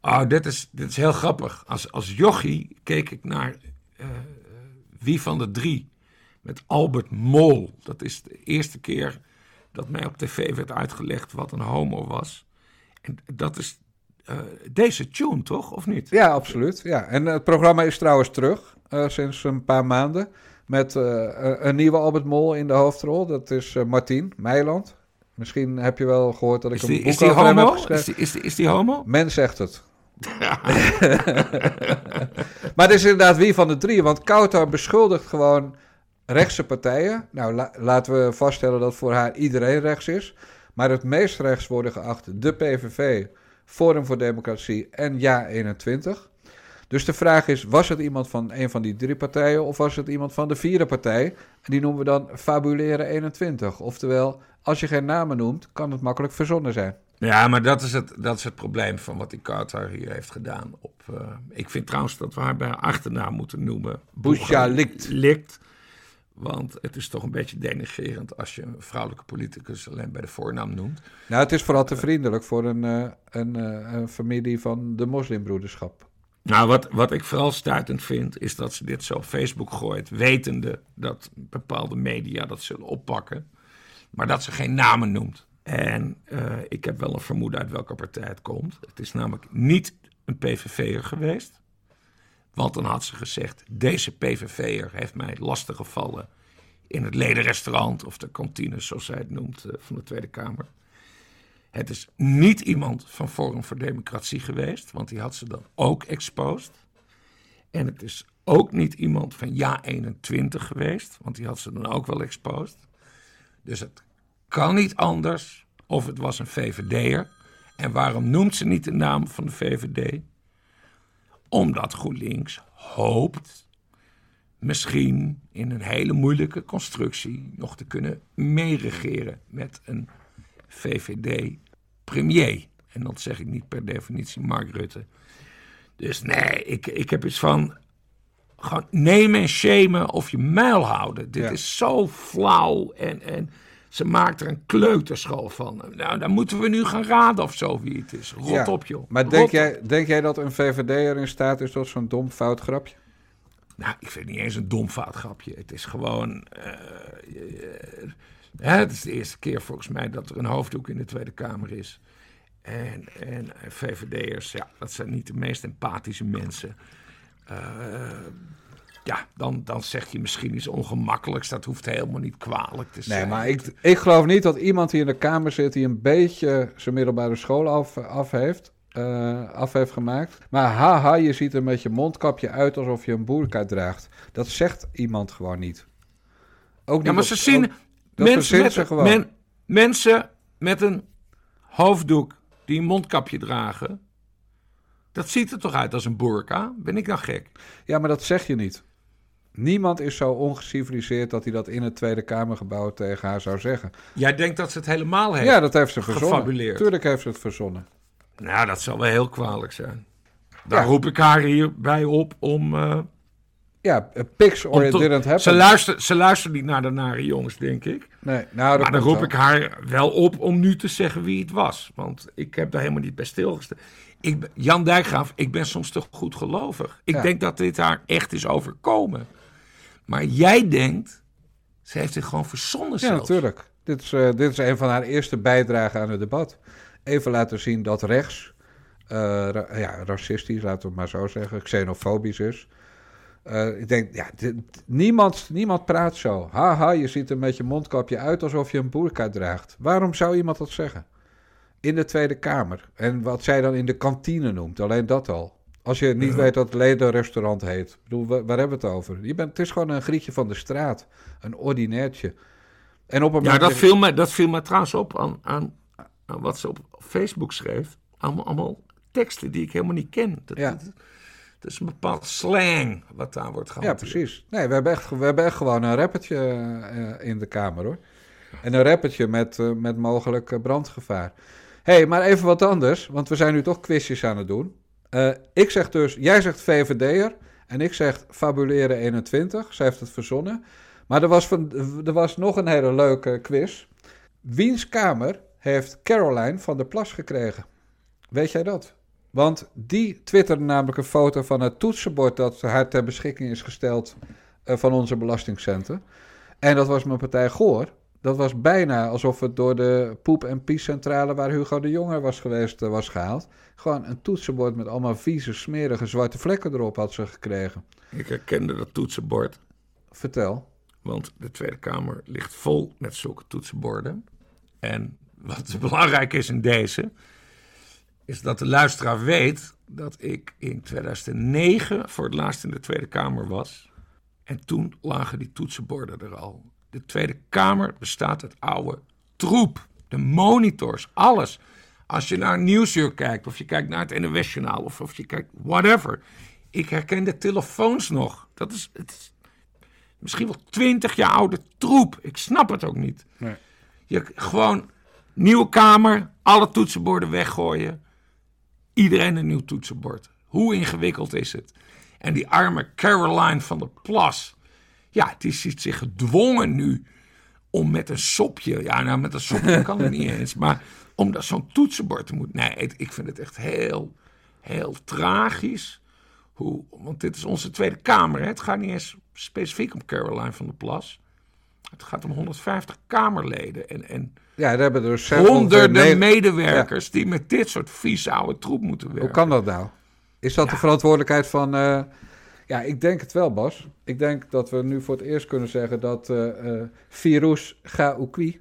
Oh, dit is, dit is heel grappig. Als, als jochie keek ik naar uh, Wie van de drie? Met Albert Mol. Dat is de eerste keer dat mij op tv werd uitgelegd wat een homo was. En dat is uh, deze tune, toch? Of niet? Ja, absoluut. Ja. En het programma is trouwens terug uh, sinds een paar maanden. Met uh, een nieuwe Albert Mol in de hoofdrol. Dat is Martien Meiland. Misschien heb je wel gehoord dat ik die, een boek over hem heb geschreven. Is die, is, die, is die homo? Men zegt het. [laughs] maar het is inderdaad wie van de drie. Want Kouter beschuldigt gewoon rechtse partijen. Nou, la laten we vaststellen dat voor haar iedereen rechts is. Maar het meest rechts worden geacht de PVV, Forum voor Democratie en Ja21. Dus de vraag is, was het iemand van een van die drie partijen of was het iemand van de vierde partij? En die noemen we dan Fabuleren 21. Oftewel, als je geen namen noemt, kan het makkelijk verzonnen zijn. Ja, maar dat is het, dat is het probleem van wat die Qatar hier heeft gedaan. Op, uh, ik vind trouwens dat we haar bij haar achternaam moeten noemen. Busha Likt. Likt. Want het is toch een beetje denigrerend als je een vrouwelijke politicus alleen bij de voornaam noemt. Nou, het is vooral te vriendelijk voor een, een, uh, een familie van de moslimbroederschap. Nou, wat, wat ik vooral stuitend vind, is dat ze dit zo op Facebook gooit, wetende dat bepaalde media dat zullen oppakken, maar dat ze geen namen noemt. En uh, ik heb wel een vermoeden uit welke partij het komt. Het is namelijk niet een PVV'er geweest. Want dan had ze gezegd: deze PVV'er heeft mij lastig gevallen in het ledenrestaurant of de kantine, zoals zij het noemt, uh, van de Tweede Kamer. Het is niet iemand van Forum voor Democratie geweest, want die had ze dan ook exposed. En het is ook niet iemand van Ja21 geweest, want die had ze dan ook wel exposed. Dus het kan niet anders of het was een VVD'er. En waarom noemt ze niet de naam van de VVD? Omdat GroenLinks hoopt misschien in een hele moeilijke constructie nog te kunnen meeregeren met een VVD-premier. En dat zeg ik niet per definitie Mark Rutte. Dus nee, ik, ik heb iets van. Gewoon nemen en shamen of je muil houden. Dit Ja. is zo flauw. En, en ze maakt er een kleuterschool van. Nou, dan moeten we nu gaan raden of zo wie het is. Rot Ja. op, joh. Maar Rot denk op. jij, denk jij dat een VVD'er in staat is tot zo'n dom fout grapje? Nou, ik vind het niet eens een dom fout grapje. Het is gewoon. eh, eh, hè, het is de eerste keer volgens mij dat er een hoofddoek in de Tweede Kamer is. En, en VVD'ers, ja, dat zijn niet de meest empathische mensen. Eh, ja, dan, dan zeg je misschien iets ongemakkelijks. Dat hoeft helemaal niet kwalijk te zijn. Nee, maar ik, ik geloof niet dat iemand die in de Kamer zit... die een beetje zijn middelbare school af, af, heeft, eh, af heeft gemaakt. Maar haha, je ziet er met je mondkapje uit alsof je een boerka draagt. Dat zegt iemand gewoon niet. Ook niet Ja, maar op- ze zien ook- mensen, met, ze gewoon. men- mensen met een hoofddoek die een mondkapje dragen. Dat ziet er toch uit als een burka? Ben ik dan gek? Ja, maar dat zeg je niet. Niemand is zo ongeciviliseerd dat hij dat in het Tweede Kamergebouw tegen haar zou zeggen. Jij denkt dat ze het helemaal heeft? Ja, dat heeft ze verzonnen. gefabuleerd. Tuurlijk heeft ze het verzonnen. Nou, dat zal wel heel kwalijk zijn. Daar Ja. roep ik haar hierbij op om... eh, Ja, a pics or it te- didn't happen. ze, luistert, ze luistert niet naar de nare jongens, denk ik. Nee, nou, Maar dan roep wel. ik haar wel op om nu te zeggen wie het was. Want ik heb daar helemaal niet bij stilgestaan. Ik, Jan Dijkgraaf, ik ben soms te goed gelovig. Ik Ja. denk dat dit haar echt is overkomen. Maar jij denkt, ze heeft dit gewoon verzonnen Ja, zelfs. natuurlijk. Dit is, eh, dit is een van haar eerste bijdragen aan het debat. Even laten zien dat rechts, eh, ra- ja, racistisch, laten we het maar zo zeggen, xenofobisch is. Eh, ik denk, ja, dit- niemand, niemand praat zo. Haha, je ziet er met je mondkapje uit alsof je een boerka draagt. Waarom zou iemand dat zeggen? In de Tweede Kamer. En wat zij dan in de kantine noemt, alleen dat al. Als je niet weet wat het ledenrestaurant heet. Ik bedoel, waar, waar hebben we het over? Je bent, het is gewoon een grietje van de straat. Een ordinairtje. En op een Ja, dat viel, mij, dat viel mij trouwens op aan, aan, aan wat ze op Facebook schreef. Allemaal, allemaal teksten die ik helemaal niet ken. Dat, Ja. dat, dat is een bepaald slang wat daar wordt Ja, gehanteerd. precies. Nee, we hebben echt, we hebben echt gewoon een rappertje eh, in de kamer, hoor. En een rappertje met, eh, met mogelijk eh, brandgevaar. Hé, hey, maar even wat anders, want we zijn nu toch quizjes aan het doen. Eh, ik zeg dus, jij zegt VVD'er en ik zeg Fabuleren 21. Zij heeft het verzonnen. Maar er was, van, er was nog een hele leuke quiz. Wiens kamer heeft Caroline van der Plas gekregen? Weet jij dat? Want die twitterde namelijk een foto van het toetsenbord dat haar ter beschikking is gesteld van onze belastingcenten. En dat was mijn partij Goor. Dat was bijna alsof het door de poep- en piescentrale waar Hugo de Jonge was geweest was gehaald. Gewoon een toetsenbord met allemaal vieze, smerige zwarte vlekken erop had ze gekregen. Ik herkende dat toetsenbord. Vertel. Want de Tweede Kamer ligt vol met zulke toetsenborden. En wat [laughs] belangrijk is in deze, is dat de luisteraar weet dat ik in 2009 voor het laatst in de Tweede Kamer was. En toen lagen die toetsenborden er al. De Tweede Kamer bestaat uit oude troep. De monitors, alles. Als je naar Nieuwsuur kijkt, of je kijkt naar het NOS-journaal, of, of je kijkt whatever. Ik herken de telefoons nog. Dat is, het is misschien wel twintig jaar oude troep. Ik snap het ook niet. Nee. Je, gewoon nieuwe kamer, alle toetsenborden weggooien. Iedereen een nieuw toetsenbord. Hoe ingewikkeld is het? En die arme Caroline van der Plas. Ja, die ziet zich gedwongen nu om met een sopje. Ja, nou, met een sopje kan het niet eens. Maar om dat zo'n toetsenbord te moeten. Nee, ik vind het echt heel, heel tragisch. Hoe, want dit is onze Tweede Kamer. Hè? Het gaat niet eens specifiek om Caroline van der Plas. Het gaat om 150 Kamerleden. En, en ja, daar hebben dus honderden medewerkers die met dit soort vieze oude troep moeten werken. Hoe kan dat nou? Is dat de verantwoordelijkheid van. Uh, ja, ik denk het wel, Bas. Ik denk dat we nu voor het eerst kunnen zeggen dat uh, uh, Virus Gaoukwi,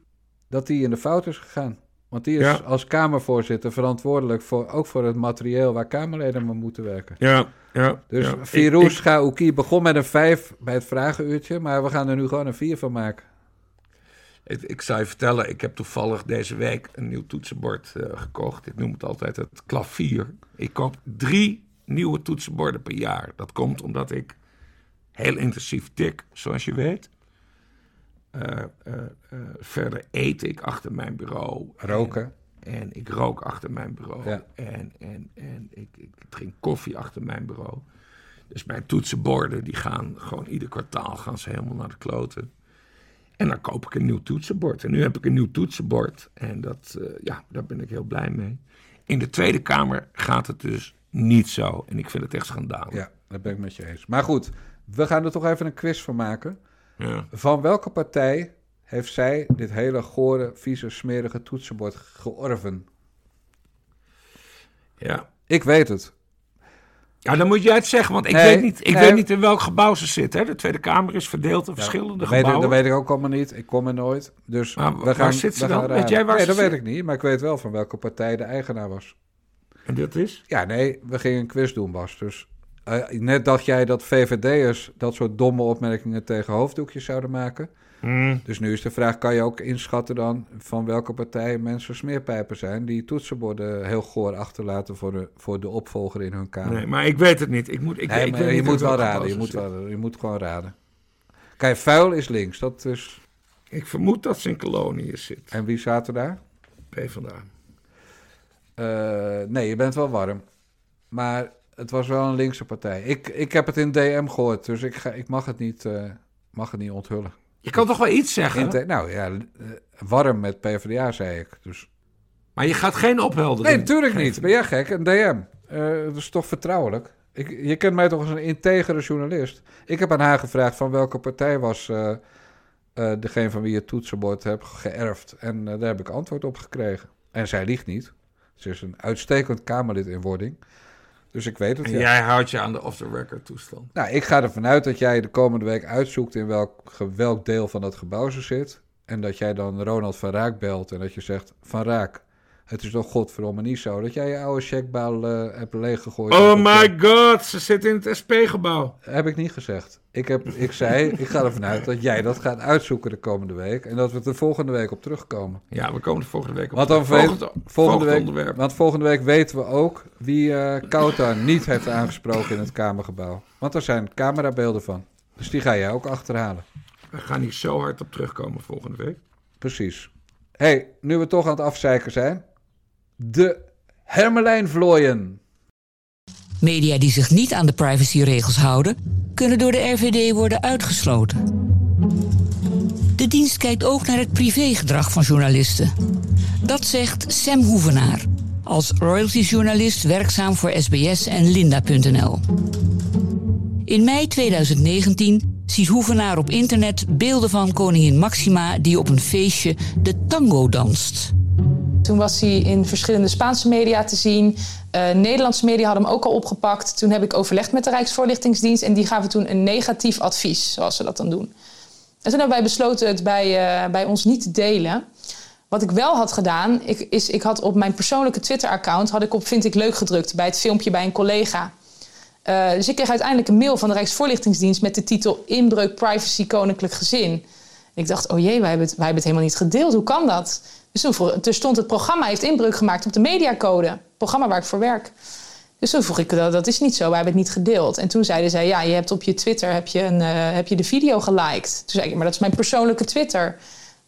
dat die in de fout is gegaan. Want die is als Kamervoorzitter verantwoordelijk voor, ook voor het materieel waar Kamerleden mee moeten werken. Ja, ja. Dus ja. Firouz Gaouki begon met een vijf bij het vragenuurtje, maar we gaan er nu gewoon een vier van maken. Ik, ik zou je vertellen, ik heb toevallig deze week een nieuw toetsenbord uh, gekocht. Ik noem het altijd het klavier. Ik koop drie nieuwe toetsenborden per jaar. Dat komt omdat ik heel intensief tik, zoals je weet. Uh, uh, verder eet ik achter mijn bureau. Roken. En, en ik rook achter mijn bureau. Ja. En, en, en ik, ik, drink koffie achter mijn bureau. Dus mijn toetsenborden die gaan gewoon ieder kwartaal gaan ze helemaal naar de kloten. En dan koop ik een nieuw toetsenbord. En nu heb ik een nieuw toetsenbord. En dat, ja, daar ben ik heel blij mee. In de Tweede Kamer gaat het dus niet zo. En ik vind het echt schandalig. Ja, dat ben ik met je eens. Maar goed, we gaan er toch even een quiz van maken. Ja. Van welke partij heeft zij dit hele gore, vieze, smerige toetsenbord georven? Ja. Ik weet het. Ja, dan moet jij het zeggen, want ik, weet, niet, ik weet niet in welk gebouw ze zit. Hè? De Tweede Kamer is verdeeld in verschillende dat gebouwen. Weet dat weet ik ook allemaal niet. Ik kom er nooit. Dus maar, we gaan, zit ze dan? Weet jij waar nee, dat weet ik niet. Maar ik weet wel van welke partij de eigenaar was. En dat is? Ja, nee, we gingen een quiz doen, Bas. Dus uh, net dacht jij dat VVD'ers dat soort domme opmerkingen tegen hoofddoekjes zouden maken. Mm. Dus nu is de vraag, kan je ook inschatten dan van welke partij mensen smeerpijpen zijn... die toetsenborden heel goor achterlaten voor de, voor de opvolger in hun kamer? Nee, maar ik weet het niet. Ik moet, ik, nee, ik weet je moet wel raden. Je moet, wel, je moet gewoon raden. Kijk, vuil is links. Dat is... Ik vermoed dat ze in koloniën zit. En wie zaten daar? PvdA. Uh, nee, je bent wel warm. Maar het was wel een linkse partij. Ik, ik heb het in DM gehoord, dus ik, ga, ik mag, het niet, uh, mag het niet onthullen. Je kan toch wel iets zeggen? Nou ja, warm met PvdA, zei ik. Dus. Maar je gaat geen opheldering Nee, natuurlijk niet. Ben jij gek? Een DM. Uh, dat is toch vertrouwelijk? Ik, je kent mij toch als een integere journalist. Ik heb aan haar gevraagd van welke partij was uh, uh, degene van wie je toetsenbord hebt geërfd. En daar heb ik antwoord op gekregen. En zij liegt niet. Ze is een uitstekend Kamerlid in wording. Dus ik weet het. En jij houdt je aan de off-the-record toestand. Nou, ik ga ervan uit dat jij de komende week uitzoekt in welk, welk deel van dat gebouw ze zit. En dat jij dan Ronald van Raak belt en dat je zegt: Van Raak, het is toch godverdomme niet zo dat jij je oude checkbal uh, hebt leeggegooid. Oh my god, ze zit in het SP-gebouw. Heb ik niet gezegd. Ik, heb, ik zei, [laughs] ik ga ervan uit dat jij dat gaat uitzoeken de komende week. En dat we er volgende week op terugkomen. Ja, we komen er volgende week op want dan volgende, volgende, week, onderwerp. Want volgende week weten we ook wie uh, Kouta niet heeft aangesproken in het Kamergebouw. Want er zijn camerabeelden van. Dus die ga jij ook achterhalen. We gaan hier zo hard op terugkomen volgende week. Precies. hey, nu we toch aan het afzeiken zijn de Hermelijn vlooien. Media die zich niet aan de privacyregels houden, kunnen door de RVD worden uitgesloten. De dienst kijkt ook naar het privégedrag van journalisten. Dat zegt Sam Hoevenaar, als royalty-journalist werkzaam voor SBS en Linda.nl. In mei 2019 ziet Hoevenaar op internet beelden van koningin Maxima die op een feestje de tango danst. Toen was hij in verschillende Spaanse media te zien. Uh, Nederlandse media hadden hem ook al opgepakt. Toen heb ik overlegd met de Rijksvoorlichtingsdienst en die gaven toen een negatief advies, zoals ze dat dan doen. En toen hebben wij besloten het bij, uh, bij ons niet te delen. Wat ik wel had gedaan, ik, is ik had op mijn persoonlijke Twitter-account had ik op vind ik leuk gedrukt bij het filmpje bij een collega. Uh, dus ik kreeg uiteindelijk een mail van de Rijksvoorlichtingsdienst met de titel Inbreuk Privacy Koninklijk Gezin. Ik dacht, oh jee, wij hebben, het, wij hebben het helemaal niet gedeeld. Hoe kan dat? Dus toen, toen stond het programma heeft inbreuk gemaakt op de mediacode. Het programma waar ik voor werk. Dus toen vroeg ik, dat, is niet zo, wij hebben het niet gedeeld. En toen zeiden zij, ja, je hebt op je Twitter heb je, een, uh, heb je de video geliked. Toen zei ik, maar dat is mijn persoonlijke Twitter.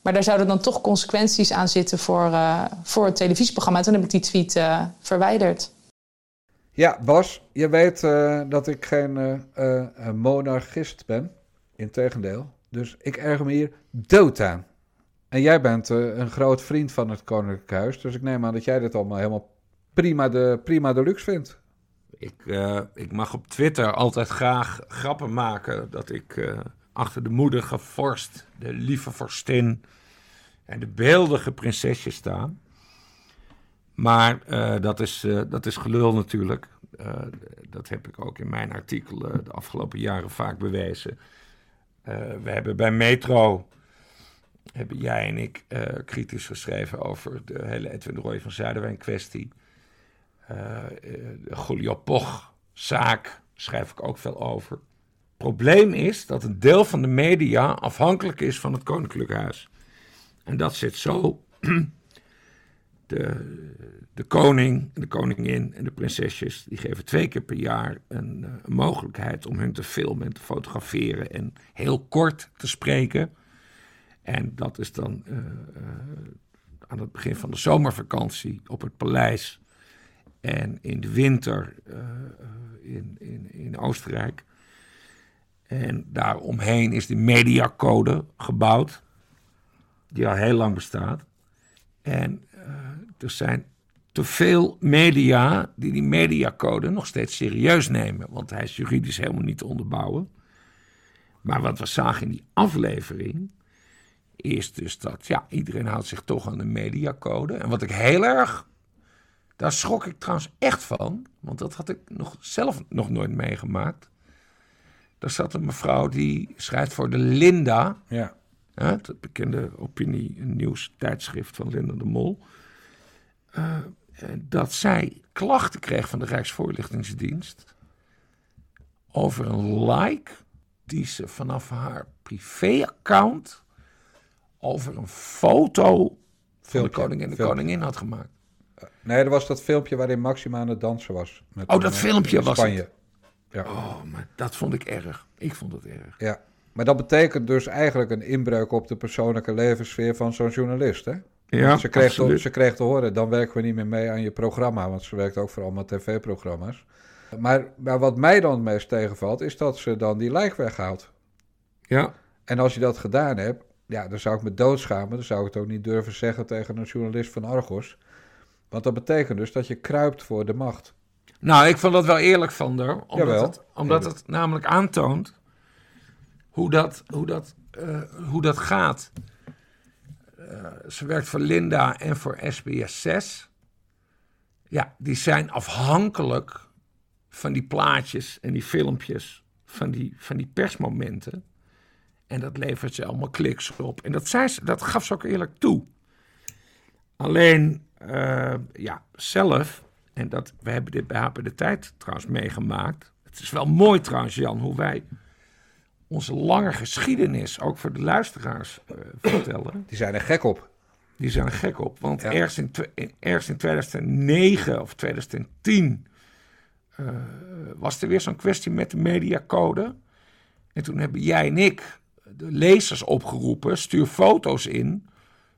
Maar daar zouden dan toch consequenties aan zitten voor, uh, voor het televisieprogramma. En toen heb ik die tweet uh, verwijderd. Ja, Bas, je weet dat ik geen monarchist ben. Integendeel. Dus ik erger me hier dood aan. En jij bent een groot vriend van het Koninklijk Huis. Dus ik neem aan dat jij dit allemaal helemaal prima de, prima de luxe vindt. Ik, ik mag op Twitter altijd graag grappen maken dat ik achter de moedige vorst, de lieve vorstin en de beeldige prinsesje staan. Maar dat, is, dat is gelul natuurlijk. Dat heb ik ook in mijn artikelen de afgelopen jaren vaak bewezen. We hebben bij Metro, hebben jij en ik kritisch geschreven over de hele Edwin Roy van Zuiderwijn kwestie. de Goliath Poch zaak schrijf ik ook veel over probleem is dat een deel van de media afhankelijk is van het Koninklijk Huis. En dat zit zo. [clears throat] De, de koning, de koningin en de prinsesjes... die geven twee keer per jaar een, eh, een mogelijkheid om hun te filmen en te fotograferen... en heel kort te spreken. En dat is dan uh, uh, aan het begin van de zomervakantie op het paleis... en in de winter in, in, in Oostenrijk... En daaromheen is de mediacode gebouwd, die al heel lang bestaat. En er zijn te veel media die die mediacode nog steeds serieus nemen, want hij is juridisch helemaal niet te onderbouwen. Maar wat we zagen in die aflevering is dus dat ja, iedereen houdt zich toch aan de mediacode. En wat ik heel erg, daar schrok ik trouwens echt van, want dat had ik nog, zelf nog nooit meegemaakt. Daar zat een mevrouw die schrijft voor de Linda. Ja. het bekende opinie- en nieuwstijdschrift van Linda de Mol. Uh, dat zij klachten kreeg van de Rijksvoorlichtingsdienst over een like die ze vanaf haar privéaccount over een foto van de koning en de koningin had gemaakt. Nee, dat was dat filmpje waarin Maxima aan het dansen was. Met oh, dat eh, filmpje was Spanje. Het. Ja. Oh, maar dat vond ik erg. Ik vond het erg. Ja, maar dat betekent dus eigenlijk een inbreuk op de persoonlijke levenssfeer van zo'n journalist, hè? Ja, ze kreeg, te, ze kreeg te horen, dan werken we niet meer mee aan je programma, want ze werkt ook voor allemaal tv-programma's. Maar, maar wat mij dan het meest tegenvalt, is dat ze dan die like weghaalt. Ja. En als je dat gedaan hebt, ja, dan zou ik me doodschamen. Dan zou ik het ook niet durven zeggen tegen een journalist van Argos. Want dat betekent dus dat je kruipt voor de macht. Nou, ik vond dat wel eerlijk van haar. Omdat, het, omdat het namelijk aantoont hoe dat, hoe dat, uh, hoe dat gaat. Uh, ze werkt voor Linda en voor SBS 6. Ja, die zijn afhankelijk van die plaatjes en die filmpjes, van die, van die persmomenten. En dat levert ze allemaal kliks op. En dat, zei ze, dat gaf ze ook eerlijk toe. Alleen, uh, ja, zelf en dat, we hebben dit bij HP de Tijd trouwens meegemaakt. Het is wel mooi trouwens, Jan, hoe wij onze lange geschiedenis ook voor de luisteraars uh, vertellen. Die zijn er gek op. Die zijn er gek op. Want ja. ergens, in, ergens in 2009 of 2010 uh, eh, was er weer zo'n kwestie met de mediacode. En toen hebben jij en ik de lezers opgeroepen: stuur foto's in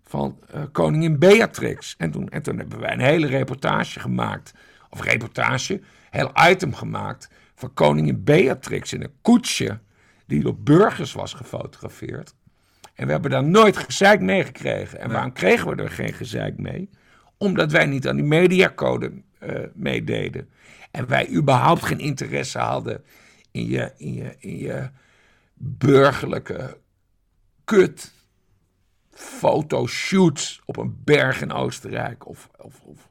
van uh, koningin Beatrix. En toen, en toen hebben wij een hele reportage gemaakt, of reportage, heel item gemaakt van koningin Beatrix in een koetsje die door burgers was gefotografeerd. En we hebben daar nooit gezeik mee gekregen. En waarom kregen we er geen gezeik mee? Omdat wij niet aan die mediacode uh, meededen. En wij überhaupt geen interesse hadden in je, in je, in je burgerlijke kut fotoshoots op een berg in Oostenrijk of, of, of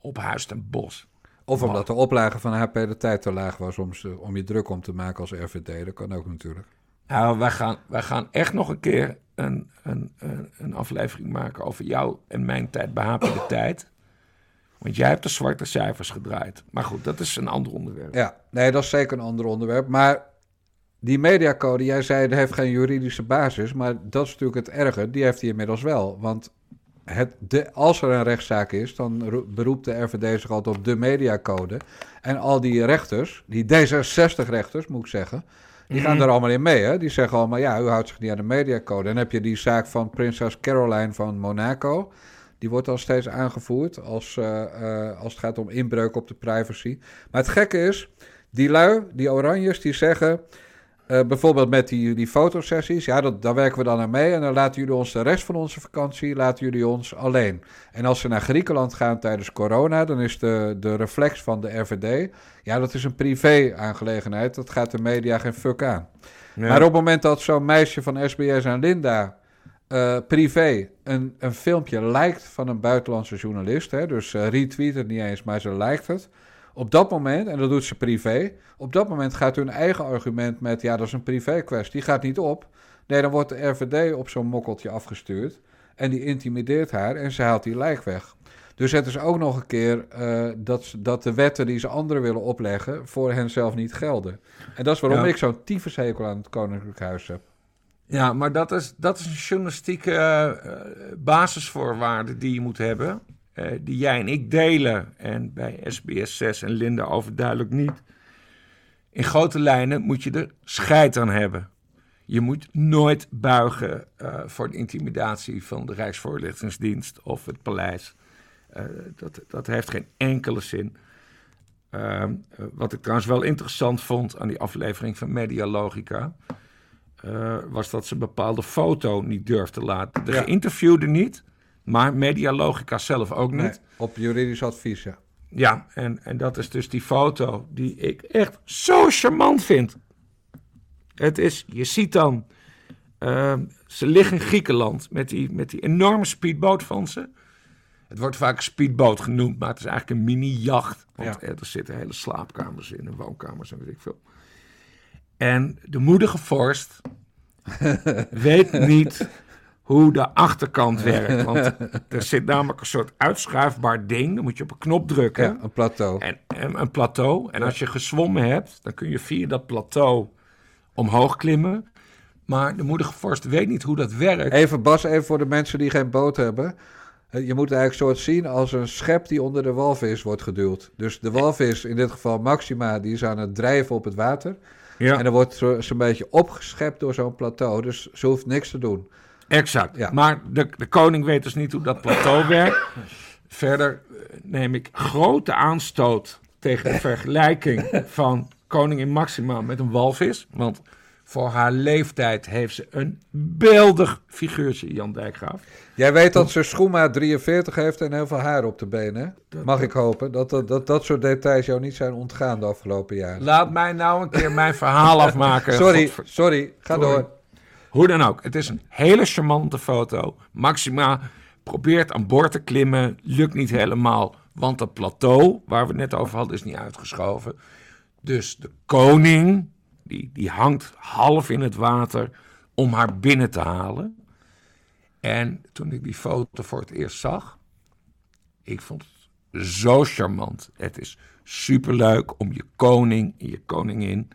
op Huis ten Bos. Of omdat de oplage van HP de tijd te laag was om, ze, om je druk om te maken als RVD. Dat kan ook natuurlijk. Nou, wij gaan, wij gaan echt nog een keer een, een, een, een aflevering maken over jou en mijn tijd bij HP de tijd. Want jij hebt de zwarte cijfers gedraaid. Maar goed, dat is een ander onderwerp. Ja, nee, dat is zeker een ander onderwerp. Maar die mediacode, jij zei, dat heeft geen juridische basis. Maar dat is natuurlijk het erge. Die heeft hij inmiddels wel. Want het, de, als er een rechtszaak is, dan beroept de RVD zich altijd op de mediacode. En al die rechters, die D66-rechters moet ik zeggen, die gaan mhm. er allemaal in mee. Hè? Die zeggen allemaal, ja, u houdt zich niet aan de mediacode. En dan heb je die zaak van prinses Caroline van Monaco. Die wordt al steeds aangevoerd als, uh, uh, als het gaat om inbreuk op de privacy. Maar het gekke is, die lui, die oranjes, die zeggen... Uh, bijvoorbeeld met die, die fotosessies, ja, dat, daar werken we dan aan mee. En dan laten jullie ons de rest van onze vakantie, laten jullie ons alleen. En als ze naar Griekenland gaan tijdens corona, dan is de, de reflex van de RVD, ja, dat is een privé-aangelegenheid. Dat gaat de media geen fuck aan. Maar op het moment dat zo'n meisje van SBS en Linda uh, privé een, een filmpje lijkt van een buitenlandse journalist, hè, dus uh, retweet het niet eens, maar ze lijkt het op dat moment, en dat doet ze privé, op dat moment gaat hun eigen argument met, ja, dat is een privé kwestie, gaat niet op. Nee, dan wordt de RVD op zo'n mokkeltje afgestuurd en die intimideert haar en ze haalt die lijk weg. Dus het is ook nog een keer uh, dat, dat de wetten die ze anderen willen opleggen voor hen zelf niet gelden. En dat is waarom ik zo'n tyfushekel aan het Koninklijk Huis heb. Ja, maar dat is, dat is een journalistieke uh, basisvoorwaarde die je moet hebben. Uh, die jij en ik delen. En bij SBS 6 en Linda overduidelijk niet. In grote lijnen moet je er scheid aan hebben. Je moet nooit buigen uh, voor de intimidatie van de Rijksvoorlichtingsdienst of het paleis. Uh, dat, dat heeft geen enkele zin. Ehm, wat ik trouwens wel interessant vond aan die aflevering van Medialogica... was dat ze een bepaalde foto niet durfde laten. De ja. geïnterviewde niet... Maar Medialogica zelf ook niet. Nee, op juridisch advies, ja. Ja, en, en dat is dus die foto die ik echt zo charmant vind. Het is, je ziet dan, uh, ze liggen in Griekenland met die, met die enorme speedboot van ze. Het wordt vaak speedboot genoemd, maar het is eigenlijk een mini-jacht. Want ja. er zitten hele slaapkamers in en woonkamers en weet ik veel. En de moedige vorst [laughs] weet niet hoe de achterkant werkt. Want [laughs] er zit namelijk een soort uitschuifbaar ding. Dan moet je op een knop drukken. Ja, een plateau. En, en een plateau. En als je gezwommen hebt, dan kun je via dat plateau omhoog klimmen. Maar de moedige vorst weet niet hoe dat werkt. Even Bas, even voor de mensen die geen boot hebben. Je moet het eigenlijk soort zien als een schep die onder de walvis wordt geduwd. Dus de walvis, in dit geval Maxima, die is aan het drijven op het water. Ja. En dan wordt ze een beetje opgeschept door zo'n plateau. Dus ze hoeft niks te doen. Exact. Ja. Maar de, de koning weet dus niet hoe dat plateau [coughs] werkt. Verder eh, neem ik grote aanstoot tegen de vergelijking [laughs] van koningin Maxima met een walvis. Want voor haar leeftijd heeft ze een beeldig figuurtje, Jan Dijkgraaf. Jij weet dat ze schoenmaat 43 heeft en heel veel haar op de benen. Mag ik hopen dat dat, dat dat soort details jou niet zijn ontgaan de afgelopen jaren. Laat mij nou een keer mijn verhaal afmaken. [laughs] Sorry, sorry, ga door. Hoe dan ook, het is een hele charmante foto. Maxima probeert aan boord te klimmen, lukt niet helemaal, want het plateau waar we het net over hadden is niet uitgeschoven. Dus de koning, die, die hangt half in het water om haar binnen te halen. En toen ik die foto voor het eerst zag, ik vond het zo charmant. Het is superleuk om je koning en je koningin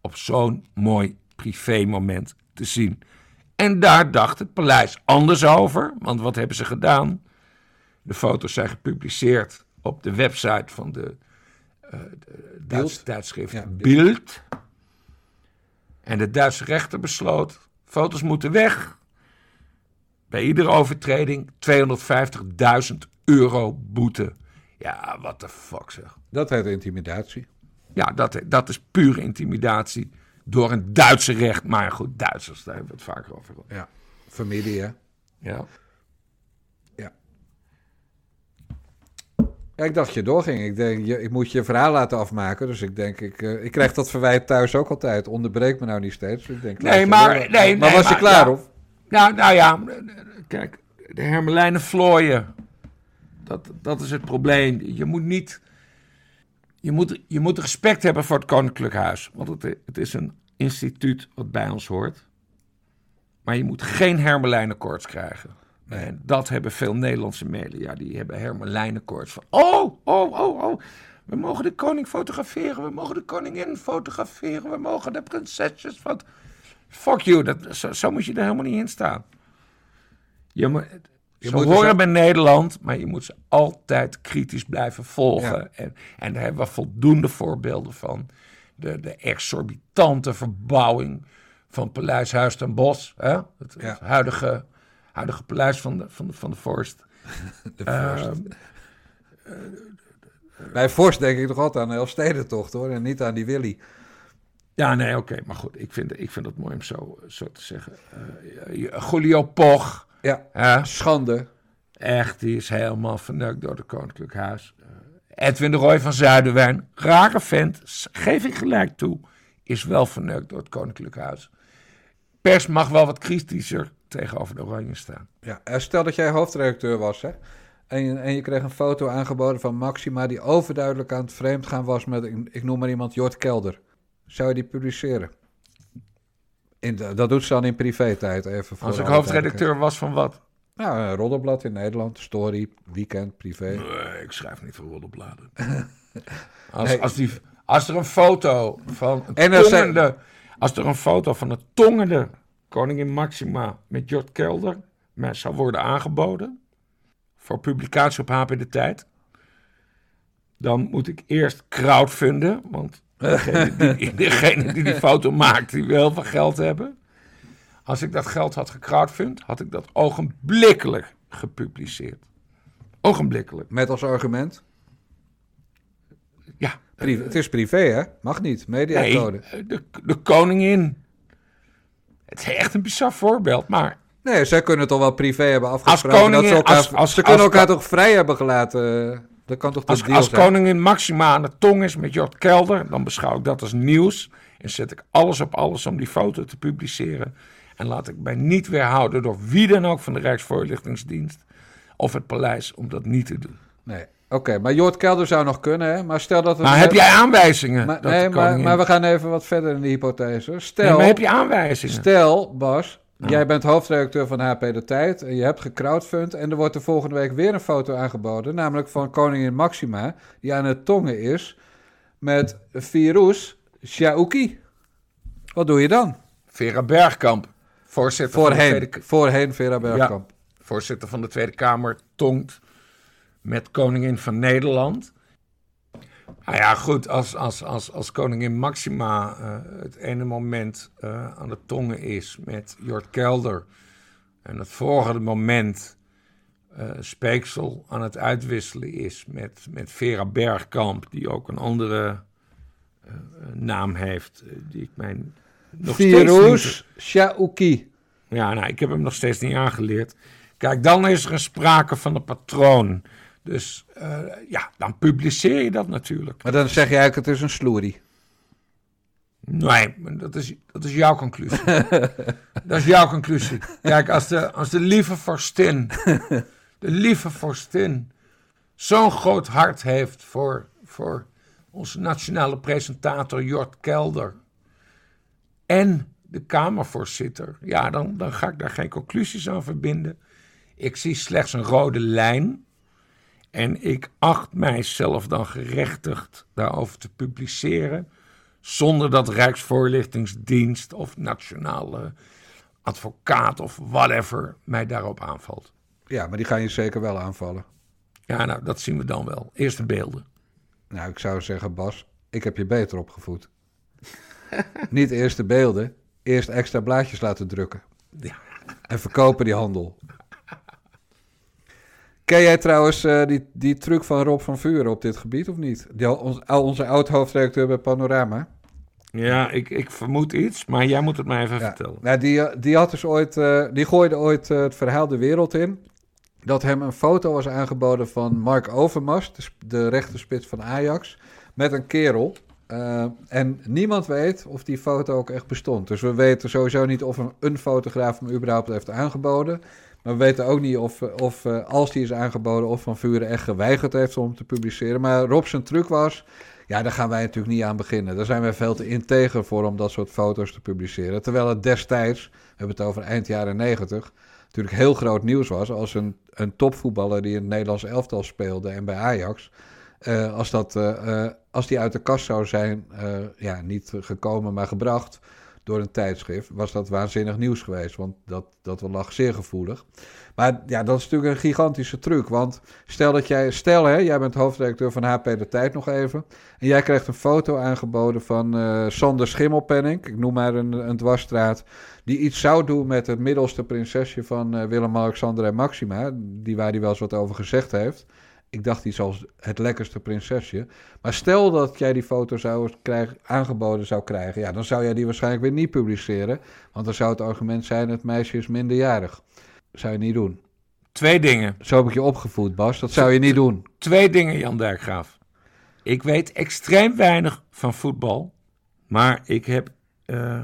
op zo'n mooi privé moment te zien. En daar dacht het paleis anders over, want wat hebben ze gedaan? De foto's zijn gepubliceerd op de website van de, uh, de Duitse tijdschrift ja, Bild. En de Duitse rechter besloot: foto's moeten weg. Bij iedere overtreding 250.000 euro boete. Ja, wat de fuck zeg. Dat heet intimidatie. Ja, dat, dat is pure intimidatie door een Duitse recht. Maar goed, Duitsers, daar hebben we het vaker over. Ja, familie hè? Ja. Ja. Ja, ik dacht je doorging. Ik denk, je, ik moet je verhaal laten afmaken. Dus ik denk, ik, uh, ik krijg dat verwijt thuis ook altijd. Onderbreek me nou niet steeds. Dus ik denk, nee, maar, nee, maar was je klaar, of? Nou, nou ja, kijk, de hermelijnen vlooien. Dat, dat is het probleem. Je moet niet... Je moet, je moet respect hebben voor het Koninklijk Huis. Want het, het is een instituut wat bij ons hoort. Maar je moet geen hermelijnenkoorts krijgen. En dat hebben veel Nederlandse media. Die hebben hermelijnenkoorts van... Oh, oh, oh, oh. We mogen de koning fotograferen. We mogen de koningin fotograferen. We mogen de prinsesjes... Wat... Fuck you. Dat, zo, zo moet je er helemaal niet in staan. Je moet, je ze moet horen bij Nederland, maar je moet ze altijd kritisch blijven volgen. En, en daar hebben we voldoende voorbeelden van. De, de exorbitante verbouwing van Paleis Huis ten Bos. Hè? Het, het huidige, huidige paleis van de, van de, van de vorst. [laughs] de vorst. Uh, bij vorst denk ik toch altijd aan de Elfstedentocht hoor. En niet aan die Willy. Ja, nee, oké. Okay, maar goed, ik vind, ik vind het mooi om zo, zo te zeggen. Uh, Julio Poch. Ja, schande. Echt, die is helemaal verneukt door het Koninklijk Huis. Uh, Edwin de Roy van Zuiderwijn, rare vent, geef ik gelijk toe, is wel verneukt door het Koninklijk Huis. Pers mag wel wat kritischer tegenover de Oranje staan. Ja, stel dat jij hoofdredacteur was, hè? En je, en je kreeg een foto aangeboden van Maxima die overduidelijk aan het vreemd gaan was met, ik, ik noem maar iemand, Jort Kelder. Zou je die publiceren? In de, dat doet ze dan in privé-tijd even. Voor Als ik hoofdredacteur was van wat? Nou, een roddelblad in Nederland, story, weekend, privé. Nee, ik schrijf niet voor roddelbladen. [laughs] als, nee. als, die, als er een foto van een tongende, als er een foto van een tongende koningin Maxima met Jort Kelder mij zou worden aangeboden voor publicatie op HP de Tijd, dan moet ik eerst crowdfunden, want degene die, [laughs] degene die die foto maakt, die wil heel veel geld hebben. Als ik dat geld had gecrowdfund, had ik dat ogenblikkelijk gepubliceerd. Ogenblikkelijk. Met als argument? Ja. Het is privé, hè? Mag niet. Mediacode. Nee, de, de koningin. Het is echt een bizar voorbeeld, maar... Nee, zij kunnen toch wel privé hebben afgesproken. Als koningin, dat ze elkaar, als, als, ze kunnen elkaar toch vrij hebben gelaten... Dat kan toch als, als koningin Maxima aan de tong is met Jort Kelder, dan beschouw ik dat als nieuws. En zet ik alles op alles om die foto te publiceren. En laat ik mij niet weerhouden door wie dan ook van de Rijksvoorlichtingsdienst of het paleis om dat niet te doen. Nee, oké. maar Jort Kelder zou nog kunnen, hè? Maar stel dat... Het maar heb jij aanwijzingen? Maar, nee, maar, maar, we gaan even wat verder in de hypothese. Stel... Nee, maar heb je aanwijzingen? Stel, Bas, Jij bent hoofdredacteur van HP De Tijd en je hebt gecrowdfund en er wordt de volgende week weer een foto aangeboden, namelijk van koningin Maxima, die aan het tongen is met virus Shaouki. Wat doe je dan? Vera Bergkamp, voorzitter voorheen, van de Tweede Voorheen Vera Bergkamp. Ja, voorzitter van de Tweede Kamer tongt met koningin van Nederland. Nou ja, goed, als, als, als, als koningin Maxima uh, het ene moment uh, aan de tongen is met Jort Kelder... en het volgende moment uh, speeksel aan het uitwisselen is met, met Vera Bergkamp... die ook een andere naam heeft, die ik mijn nog Virus Shaouki. Ja, nou, ik heb hem nog steeds niet aangeleerd. Kijk, dan is er een sprake van een patroon... Dus uh, ja, dan publiceer je dat natuurlijk. Maar dan zeg je eigenlijk, het is een sloerie. Nee, dat is, dat is jouw conclusie. [laughs] dat is jouw conclusie. Kijk, als de, als de lieve vorstin, de lieve vorstin, zo'n groot hart heeft voor, voor onze nationale presentator Jort Kelder en de Kamervoorzitter, ja, dan, dan ga ik daar geen conclusies aan verbinden. Ik zie slechts een rode lijn en ik acht mijzelf dan gerechtigd daarover te publiceren, zonder dat Rijksvoorlichtingsdienst of nationale advocaat of whatever mij daarop aanvalt. Ja, maar die gaan je zeker wel aanvallen. Ja, nou, dat zien we dan wel. Eerst de beelden. Nou, ik zou zeggen, Bas, ik heb je beter opgevoed. [laughs] Niet eerst de beelden, eerst extra blaadjes laten drukken. Ja. En verkopen die handel. Ken jij trouwens uh, die, die truc van Rob van Vuren op dit gebied of niet? Die, ons, onze oud-hoofdredacteur bij Panorama. Ja, ik, ik vermoed iets, maar jij moet het mij even vertellen. Nou, die, die, had dus ooit, uh, die gooide ooit uh, het verhaal de wereld in. dat hem een foto was aangeboden van Mark Overmars, de, de rechterspits van Ajax, met een kerel. Uh, en niemand weet of die foto ook echt bestond. Dus we weten sowieso niet of een, een fotograaf hem überhaupt heeft aangeboden. Maar we weten ook niet of, of uh, als die is aangeboden, of Van Vuren echt geweigerd heeft om te publiceren. Maar Rob zijn truc was, ja, daar gaan wij natuurlijk niet aan beginnen. Daar zijn wij veel te integer voor om dat soort foto's te publiceren. Terwijl het destijds, we hebben het over eind jaren negentig, natuurlijk heel groot nieuws was als een, een topvoetballer die in het Nederlands elftal speelde en bij Ajax. Uh, als, dat, uh, als die uit de kast zou zijn, ja, niet gekomen, maar gebracht door een tijdschrift, was dat waanzinnig nieuws geweest. Want dat, dat lag zeer gevoelig. Maar ja, dat is natuurlijk een gigantische truc. Want stel dat jij, stel hè, jij bent hoofdredacteur van HP De Tijd nog even. En jij krijgt een foto aangeboden van uh, Sander Schimmelpenning, ik noem maar een, een dwarsstraat. Die iets zou doen met het middelste prinsesje van uh, Willem-Alexander en Maxima. Die waar hij wel eens wat over gezegd heeft. Ik dacht iets als het lekkerste prinsesje. Maar stel dat jij die foto zou krijgen, aangeboden zou krijgen, ja, dan zou jij die waarschijnlijk weer niet publiceren. Want dan zou het argument zijn: het meisje is minderjarig. Zou je niet doen. Twee dingen. Zo heb ik je opgevoed, Bas. Dat zou je niet doen. Twee dingen, Jan Dijkgraaf. Ik weet extreem weinig van voetbal. Maar ik heb uh, uh,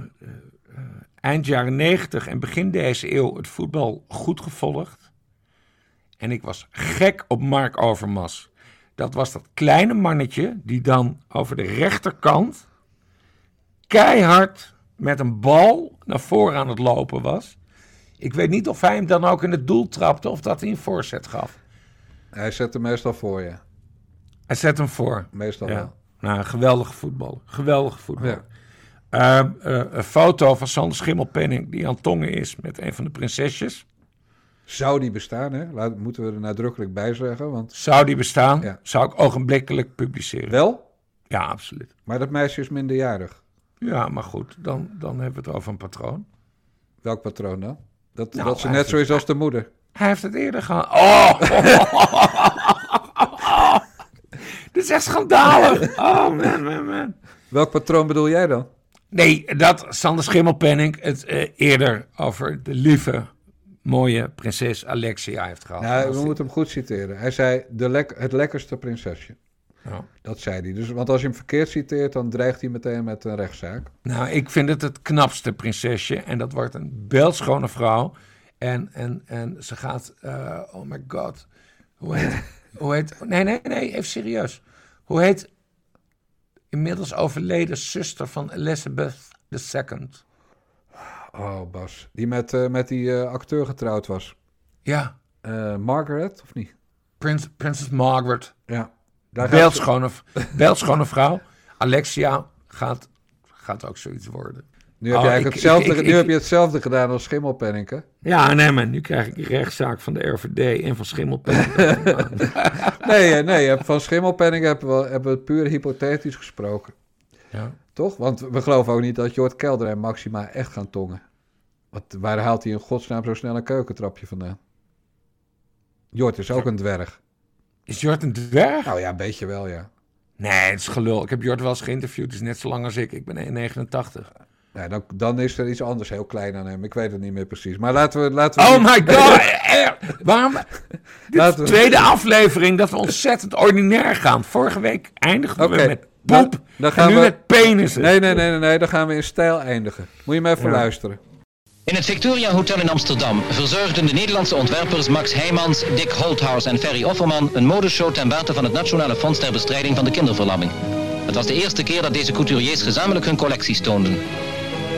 eind jaren negentig en begin deze eeuw het voetbal goed gevolgd. En ik was gek op Mark Overmars. Dat was dat kleine mannetje die dan over de rechterkant keihard met een bal naar voren aan het lopen was. Ik weet niet of hij hem dan ook in het doel trapte of dat hij een voorzet gaf. Hij zet hem meestal voor je. Hij zet hem voor. Meestal ja. wel. Nou, geweldige voetbal. Geweldige voetbal. Ja. Uh, uh, een foto van Sander Schimmelpenning die aan tongen is met een van de prinsesjes. Zou die bestaan, hè? Laat, moeten we er nadrukkelijk bij zeggen. Want... Zou die bestaan, ja. zou ik ogenblikkelijk publiceren. Wel? Ja, absoluut. Maar dat meisje is minderjarig. Ja, maar goed, dan, dan hebben we het over een patroon. Welk patroon dan? Dat, nou, dat ze net zo is als de moeder. Hij heeft het eerder gehad. Oh! [laughs] Dit is echt schandalig. Oh, man, man, man. Welk patroon bedoel jij dan? Nee, dat Sander Schimmelpenning het uh, eerder over de lieve, mooie prinses Alexia heeft gehad. Ja, we moeten hem goed citeren. Hij zei de lek het lekkerste prinsesje. Dat zei hij. Dus, want als je hem verkeerd citeert, dan dreigt hij meteen met een rechtszaak. Nou, ik vind het het knapste prinsesje. En dat wordt een beeldschone vrouw. En, en, en ze gaat... Uh, oh my god. Hoe heet... [laughs] hoe heet nee, nee, nee. Even serieus. Hoe heet inmiddels overleden zuster van Elizabeth II? Oh, Bas. Die met, uh, met die uh, acteur getrouwd was. Ja. Margaret, of niet? Prins, Prinses Margaret. Ja. Beeldschone, [laughs] beeldschone vrouw. Alexia gaat, gaat ook zoiets worden. Nu heb, oh, ik, hetzelfde, ik, ik, nu heb je hetzelfde gedaan als Schimmelpenninken. Ja, nee, maar nu krijg ik rechtszaak van de RVD en van Schimmelpenninken. [laughs] nee, nee, van Schimmelpenninken hebben we, hebben we puur hypothetisch gesproken. Ja. Toch? Want we geloven ook niet dat Jord Kelder en Maxima echt gaan tongen. Want waar haalt hij in godsnaam zo snel een keukentrapje vandaan? Jord is ook een dwerg. Is Jort een dwerg? Nou ja, een beetje wel, ja. Nee, het is gelul. Ik heb Jort wel eens geïnterviewd. Het is net zo lang als ik. Ik ben 1,89. Ja, dan, dan is er iets anders heel klein aan hem. Ik weet het niet meer precies. Maar laten we... Laten we oh my god! [laughs] Waarom? Dit is de tweede aflevering dat we ontzettend ordinair gaan. Vorige week eindigden we met poep. Dan, gaan en nu we... met penissen. Nee, nee, nee, nee, nee. Dan gaan we in stijl eindigen. Moet je maar even luisteren. In het Victoria Hotel in Amsterdam verzorgden de Nederlandse ontwerpers Max Heijmans, Dick Holthaus en Ferry Offerman een modeshow ten bate van het Nationale Fonds ter Bestrijding van de Kinderverlamming. Het was de eerste keer dat deze couturiers gezamenlijk hun collecties toonden.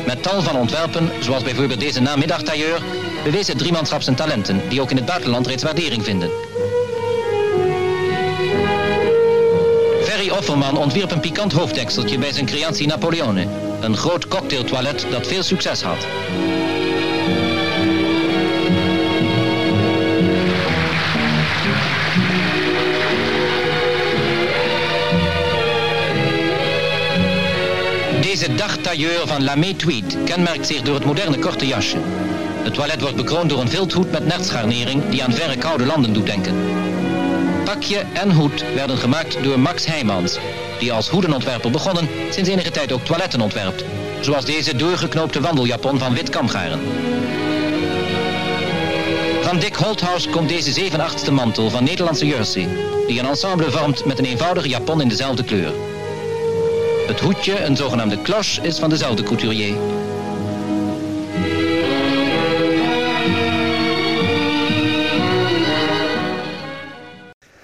Met tal van ontwerpen, zoals bijvoorbeeld deze namiddagtailleur, bewees het driemanschap zijn talenten, die ook in het buitenland reeds waardering vinden. Offerman ontwierp een pikant hoofddekseltje bij zijn creatie Napoleone. Een groot cocktailtoilet dat veel succes had. Deze dagtailleur van Lamé Tweed kenmerkt zich door het moderne korte jasje. Het toilet wordt bekroond door een vilthoed met nertscharnering die aan verre koude landen doet denken. Pakje en hoed werden gemaakt door Max Heijmans, die als hoedenontwerper begonnen sinds enige tijd ook toiletten ontwerpt. Zoals deze doorgeknoopte wandeljapon van wit kamgaren. Van Dick Holthaus komt deze 7 achtste mantel van Nederlandse Jersey, die een ensemble vormt met een eenvoudige japon in dezelfde kleur. Het hoedje, een zogenaamde cloche, is van dezelfde couturier.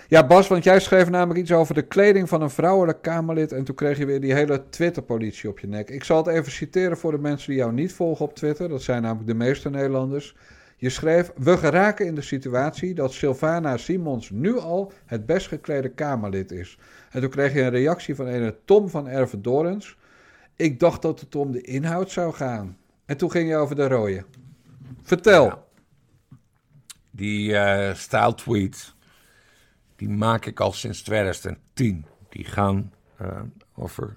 Ja, Bas, want jij schreef namelijk iets over de kleding van een vrouwelijk Kamerlid. En toen kreeg je weer die hele Twitter-politie op je nek. Ik zal het even citeren voor de mensen die jou niet volgen op Twitter. Dat zijn namelijk de meeste Nederlanders. Je schreef: We geraken in de situatie dat Sylvana Simons nu al het best geklede Kamerlid is. En toen kreeg je een reactie van een Tom van Ervedorens. Ik dacht dat het om de inhoud zou gaan. En toen ging je over de rode. Vertel. Die uh, style tweets die maak ik al sinds 2010. Die gaan uh, over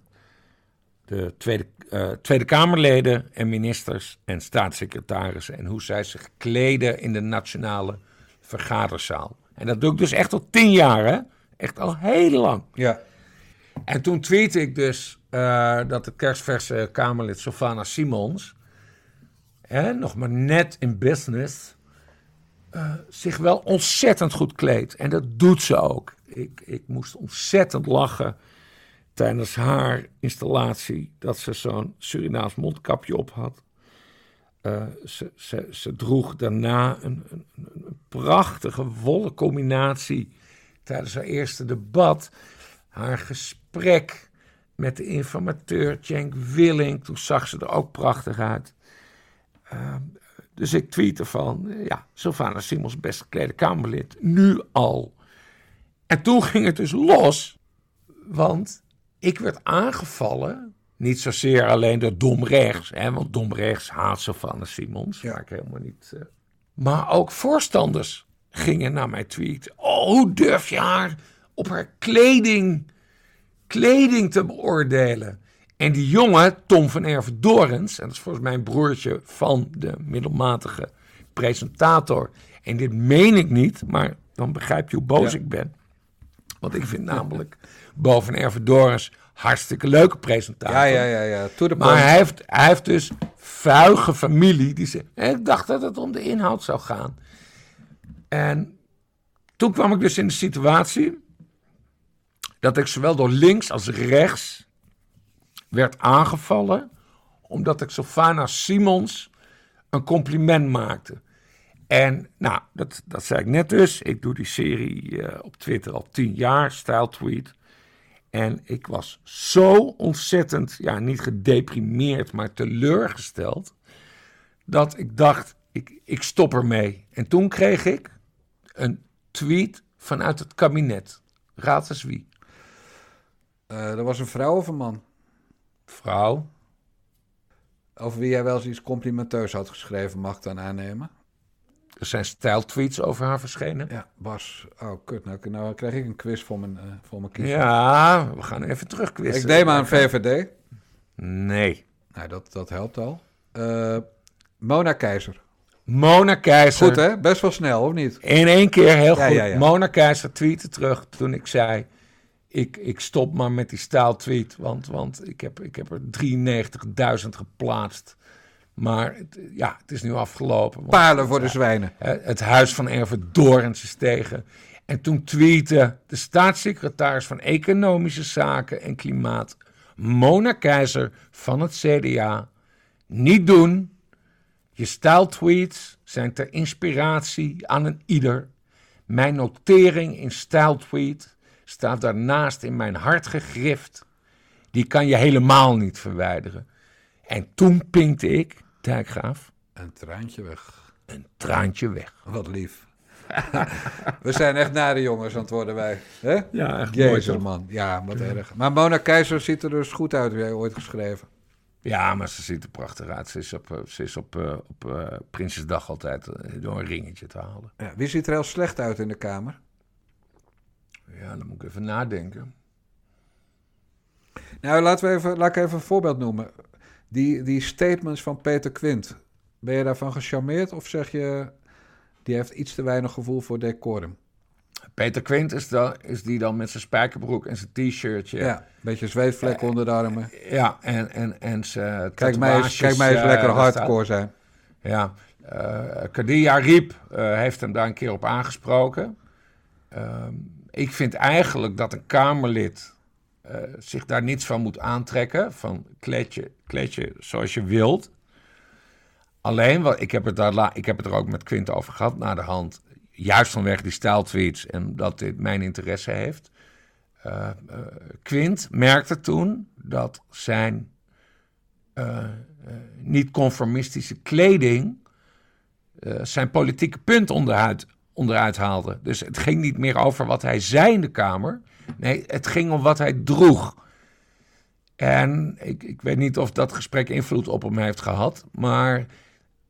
de Tweede, uh, Tweede Kamerleden en ministers en staatssecretarissen en hoe zij zich kleden in de nationale vergaderzaal. En dat doe ik dus echt al tien jaar, hè? Echt al heel lang. Ja. En toen tweette ik dus uh, dat de kerstverse Kamerlid Sofana Simons, hè, nog maar net in business, uh, zich wel ontzettend goed kleedt. En dat doet ze ook. Ik, ik moest ontzettend lachen tijdens haar installatie dat ze zo'n Surinaams mondkapje op had. Ze, ze, ze, droeg daarna een, een, een, prachtige wollen combinatie tijdens haar eerste debat. Haar gesprek met de informateur Cenk Willing, toen zag ze er ook prachtig uit. Dus ik tweette van, ja, Sylvana Simons best geklede Kamerlid, nu al. En toen ging het dus los, want ik werd aangevallen, niet zozeer alleen door Dom Rechts, hè, want Dom Rechts haat Sylvana Simons, ja. ik helemaal niet... Uh, maar ook voorstanders gingen naar mijn tweet. Oh, hoe durf je haar op haar kleding, kleding te beoordelen? En die jongen, Tom van Ervedorens, en dat is volgens mij een broertje van de middelmatige presentator. En dit meen ik niet, maar dan begrijp je hoe boos ja. ik ben. Want ik vind [laughs] namelijk Bo van Ervedorens hartstikke leuke presentator. Ja, ja, ja. ja. To maar hij heeft, hij heeft dus vuige familie. Die ze, ik dacht dat het om de inhoud zou gaan. En toen kwam ik dus in de situatie dat ik zowel door links als rechts werd aangevallen omdat ik Sofana Simons een compliment maakte. En nou, dat, dat zei ik net dus. Ik doe die serie uh, op Twitter al tien jaar, style tweet. En ik was zo ontzettend, ja, niet gedeprimeerd, maar teleurgesteld. Dat ik dacht, ik, ik stop ermee. En toen kreeg ik een tweet vanuit het kabinet. Raad eens wie. Uh, dat was een vrouw of een man? Vrouw. Over wie jij wel eens iets complimenteus had geschreven, mag ik dan aannemen? Er zijn stijltweets over haar verschenen. Ja, Bas. Oh, kut. Nou, nou krijg ik een quiz voor mijn, uh, voor mijn kiezer. Ja, we gaan even terug quizzen. Ik neem aan VVD. Nee. Nou, dat, dat helpt al. Uh, Mona Keizer. Mona Keizer. Goed, hè? Best wel snel, of niet? In één keer heel ja, goed. Ja, ja. Mona Keizer tweette terug toen ik zei... Ik, ik stop maar met die staaltweet, want, want ik, heb, ik heb er 93.000 geplaatst. Maar het, ja, het is nu afgelopen. Palen voor de zwijnen. Het huis van Erve Dorens is tegen. En toen tweette de staatssecretaris van Economische Zaken en Klimaat, Mona Keizer van het CDA, niet doen. Je stijltweets zijn ter inspiratie aan een ieder. Mijn notering in stijltweet staat daarnaast in mijn hart gegrift. Die kan je helemaal niet verwijderen. En toen pinkte ik, Dijkgraaf... Een traantje weg. Een traantje weg. Wat lief. [laughs] We zijn echt nare jongens aan het worden wij. Hè? Ja, echt Jezus, mooi man. Ja, wat erg. Maar Mona Keizer ziet er dus goed uit, wie jij ooit geschreven. Ja, maar ze ziet er prachtig uit. Ze is op, ze is op, uh, op uh, Prinsesdag altijd door een ringetje te halen. Ja, wie ziet er heel slecht uit in de kamer? Ja, dan moet ik even nadenken. Nou, laten we even, laat ik even een voorbeeld noemen. Die, die statements van Peter Quint. Ben je daarvan gecharmeerd of zeg je... die heeft iets te weinig gevoel voor decorum? Peter Quint is, dan, is die dan met zijn spijkerbroek en zijn t-shirtje. Ja, een beetje zweetvlek onder de armen. Ja, en, en, en zijn Kijk mij eens, kijk mij eens lekker hardcore zijn. Ja, Uh, Kadia Riep heeft hem daar een keer op aangesproken. Ehm, ik vind eigenlijk dat een Kamerlid zich daar niets van moet aantrekken. Van kleed je, zoals je wilt. Alleen, wat, ik, heb het daar, ik heb het er ook met Quint over gehad na de hand. Juist vanwege die stijltweets en dat dit mijn interesse heeft. Uh, Quint merkte toen dat zijn niet-conformistische kleding zijn politieke punt onderuit, onderuit haalde. Dus het ging niet meer over wat hij zei in de Kamer. Nee, het ging om wat hij droeg. En ik, ik weet niet of dat gesprek invloed op hem heeft gehad, maar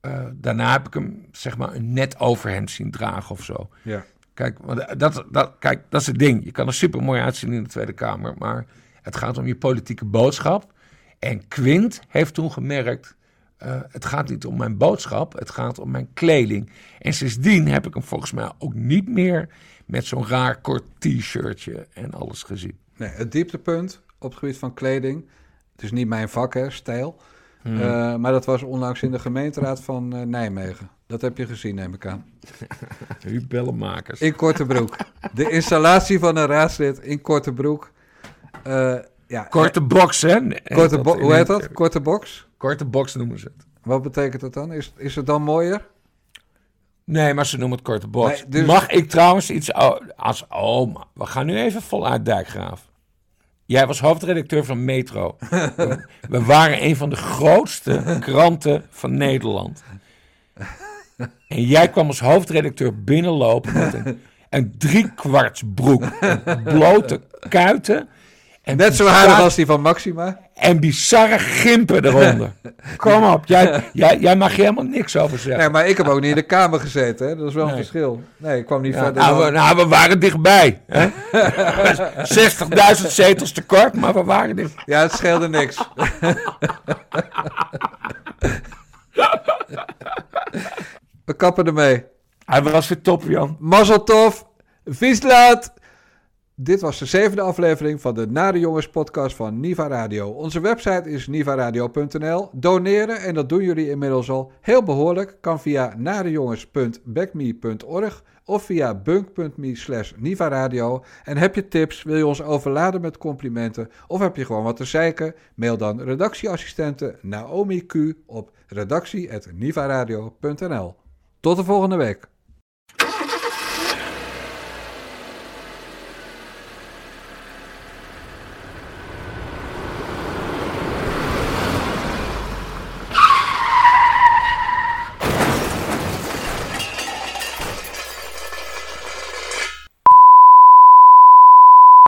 uh, daarna heb ik hem zeg maar een net overhemd zien dragen of zo. Ja. Kijk, dat, dat, kijk, dat is het ding. Je kan er super mooi uitzien in de Tweede Kamer, maar het gaat om je politieke boodschap. En Quint heeft toen gemerkt, uh, het gaat niet om mijn boodschap, het gaat om mijn kleding. En sindsdien heb ik hem volgens mij ook niet meer met zo'n raar kort t-shirtje en alles gezien. Nee, het dieptepunt op het gebied van kleding, het is niet mijn vak hè, stijl... Hmm. Eh, maar dat was onlangs in de gemeenteraad van uh, Nijmegen. Dat heb je gezien, neem ik aan. [laughs] Bellenmakers. In korte broek. De installatie van een raadslid in korte broek. Ja, korte box, hè? Korte hoe heet dat? Korte box? Korte box noemen ze het. Wat betekent dat dan? Is, is het dan mooier? Nee, maar ze noemen het korte box. dus... Mag ik trouwens iets... Als, oh, we gaan nu even voluit dijkgraaf. Jij was hoofdredacteur van Metro. [laughs] We waren een van de grootste kranten van Nederland. En jij kwam als hoofdredacteur binnenlopen met een, een driekwartsbroek, [laughs] blote kuiten en Net zo aardig als die van Maxima. En bizarre gimpen eronder. [laughs] Kom op, jij, jij, jij mag je helemaal niks over zeggen. Nee, maar ik heb ook niet in de Kamer gezeten. Hè? Dat is wel een verschil. Nee, ik kwam niet verder. Nou we, nou, we waren dichtbij. 60.000 [laughs] zetels tekort, maar we waren dichtbij. Ja, het scheelde niks. [laughs] we kappen ermee. Hij was weer top, Jan. Mazzel tof. Vislaat. Dit was de zevende aflevering van de Nare Jongens podcast van Niva Radio. Onze website is nivaradio.nl. Doneren, en dat doen jullie inmiddels al heel behoorlijk, kan via narejongens.backme.org of via bunk.me slash nivaradio. En heb je tips, wil je ons overladen met complimenten of heb je gewoon wat te zeiken? Mail dan redactieassistente Naomi Q op redactie.nivaradio.nl. Tot de volgende week.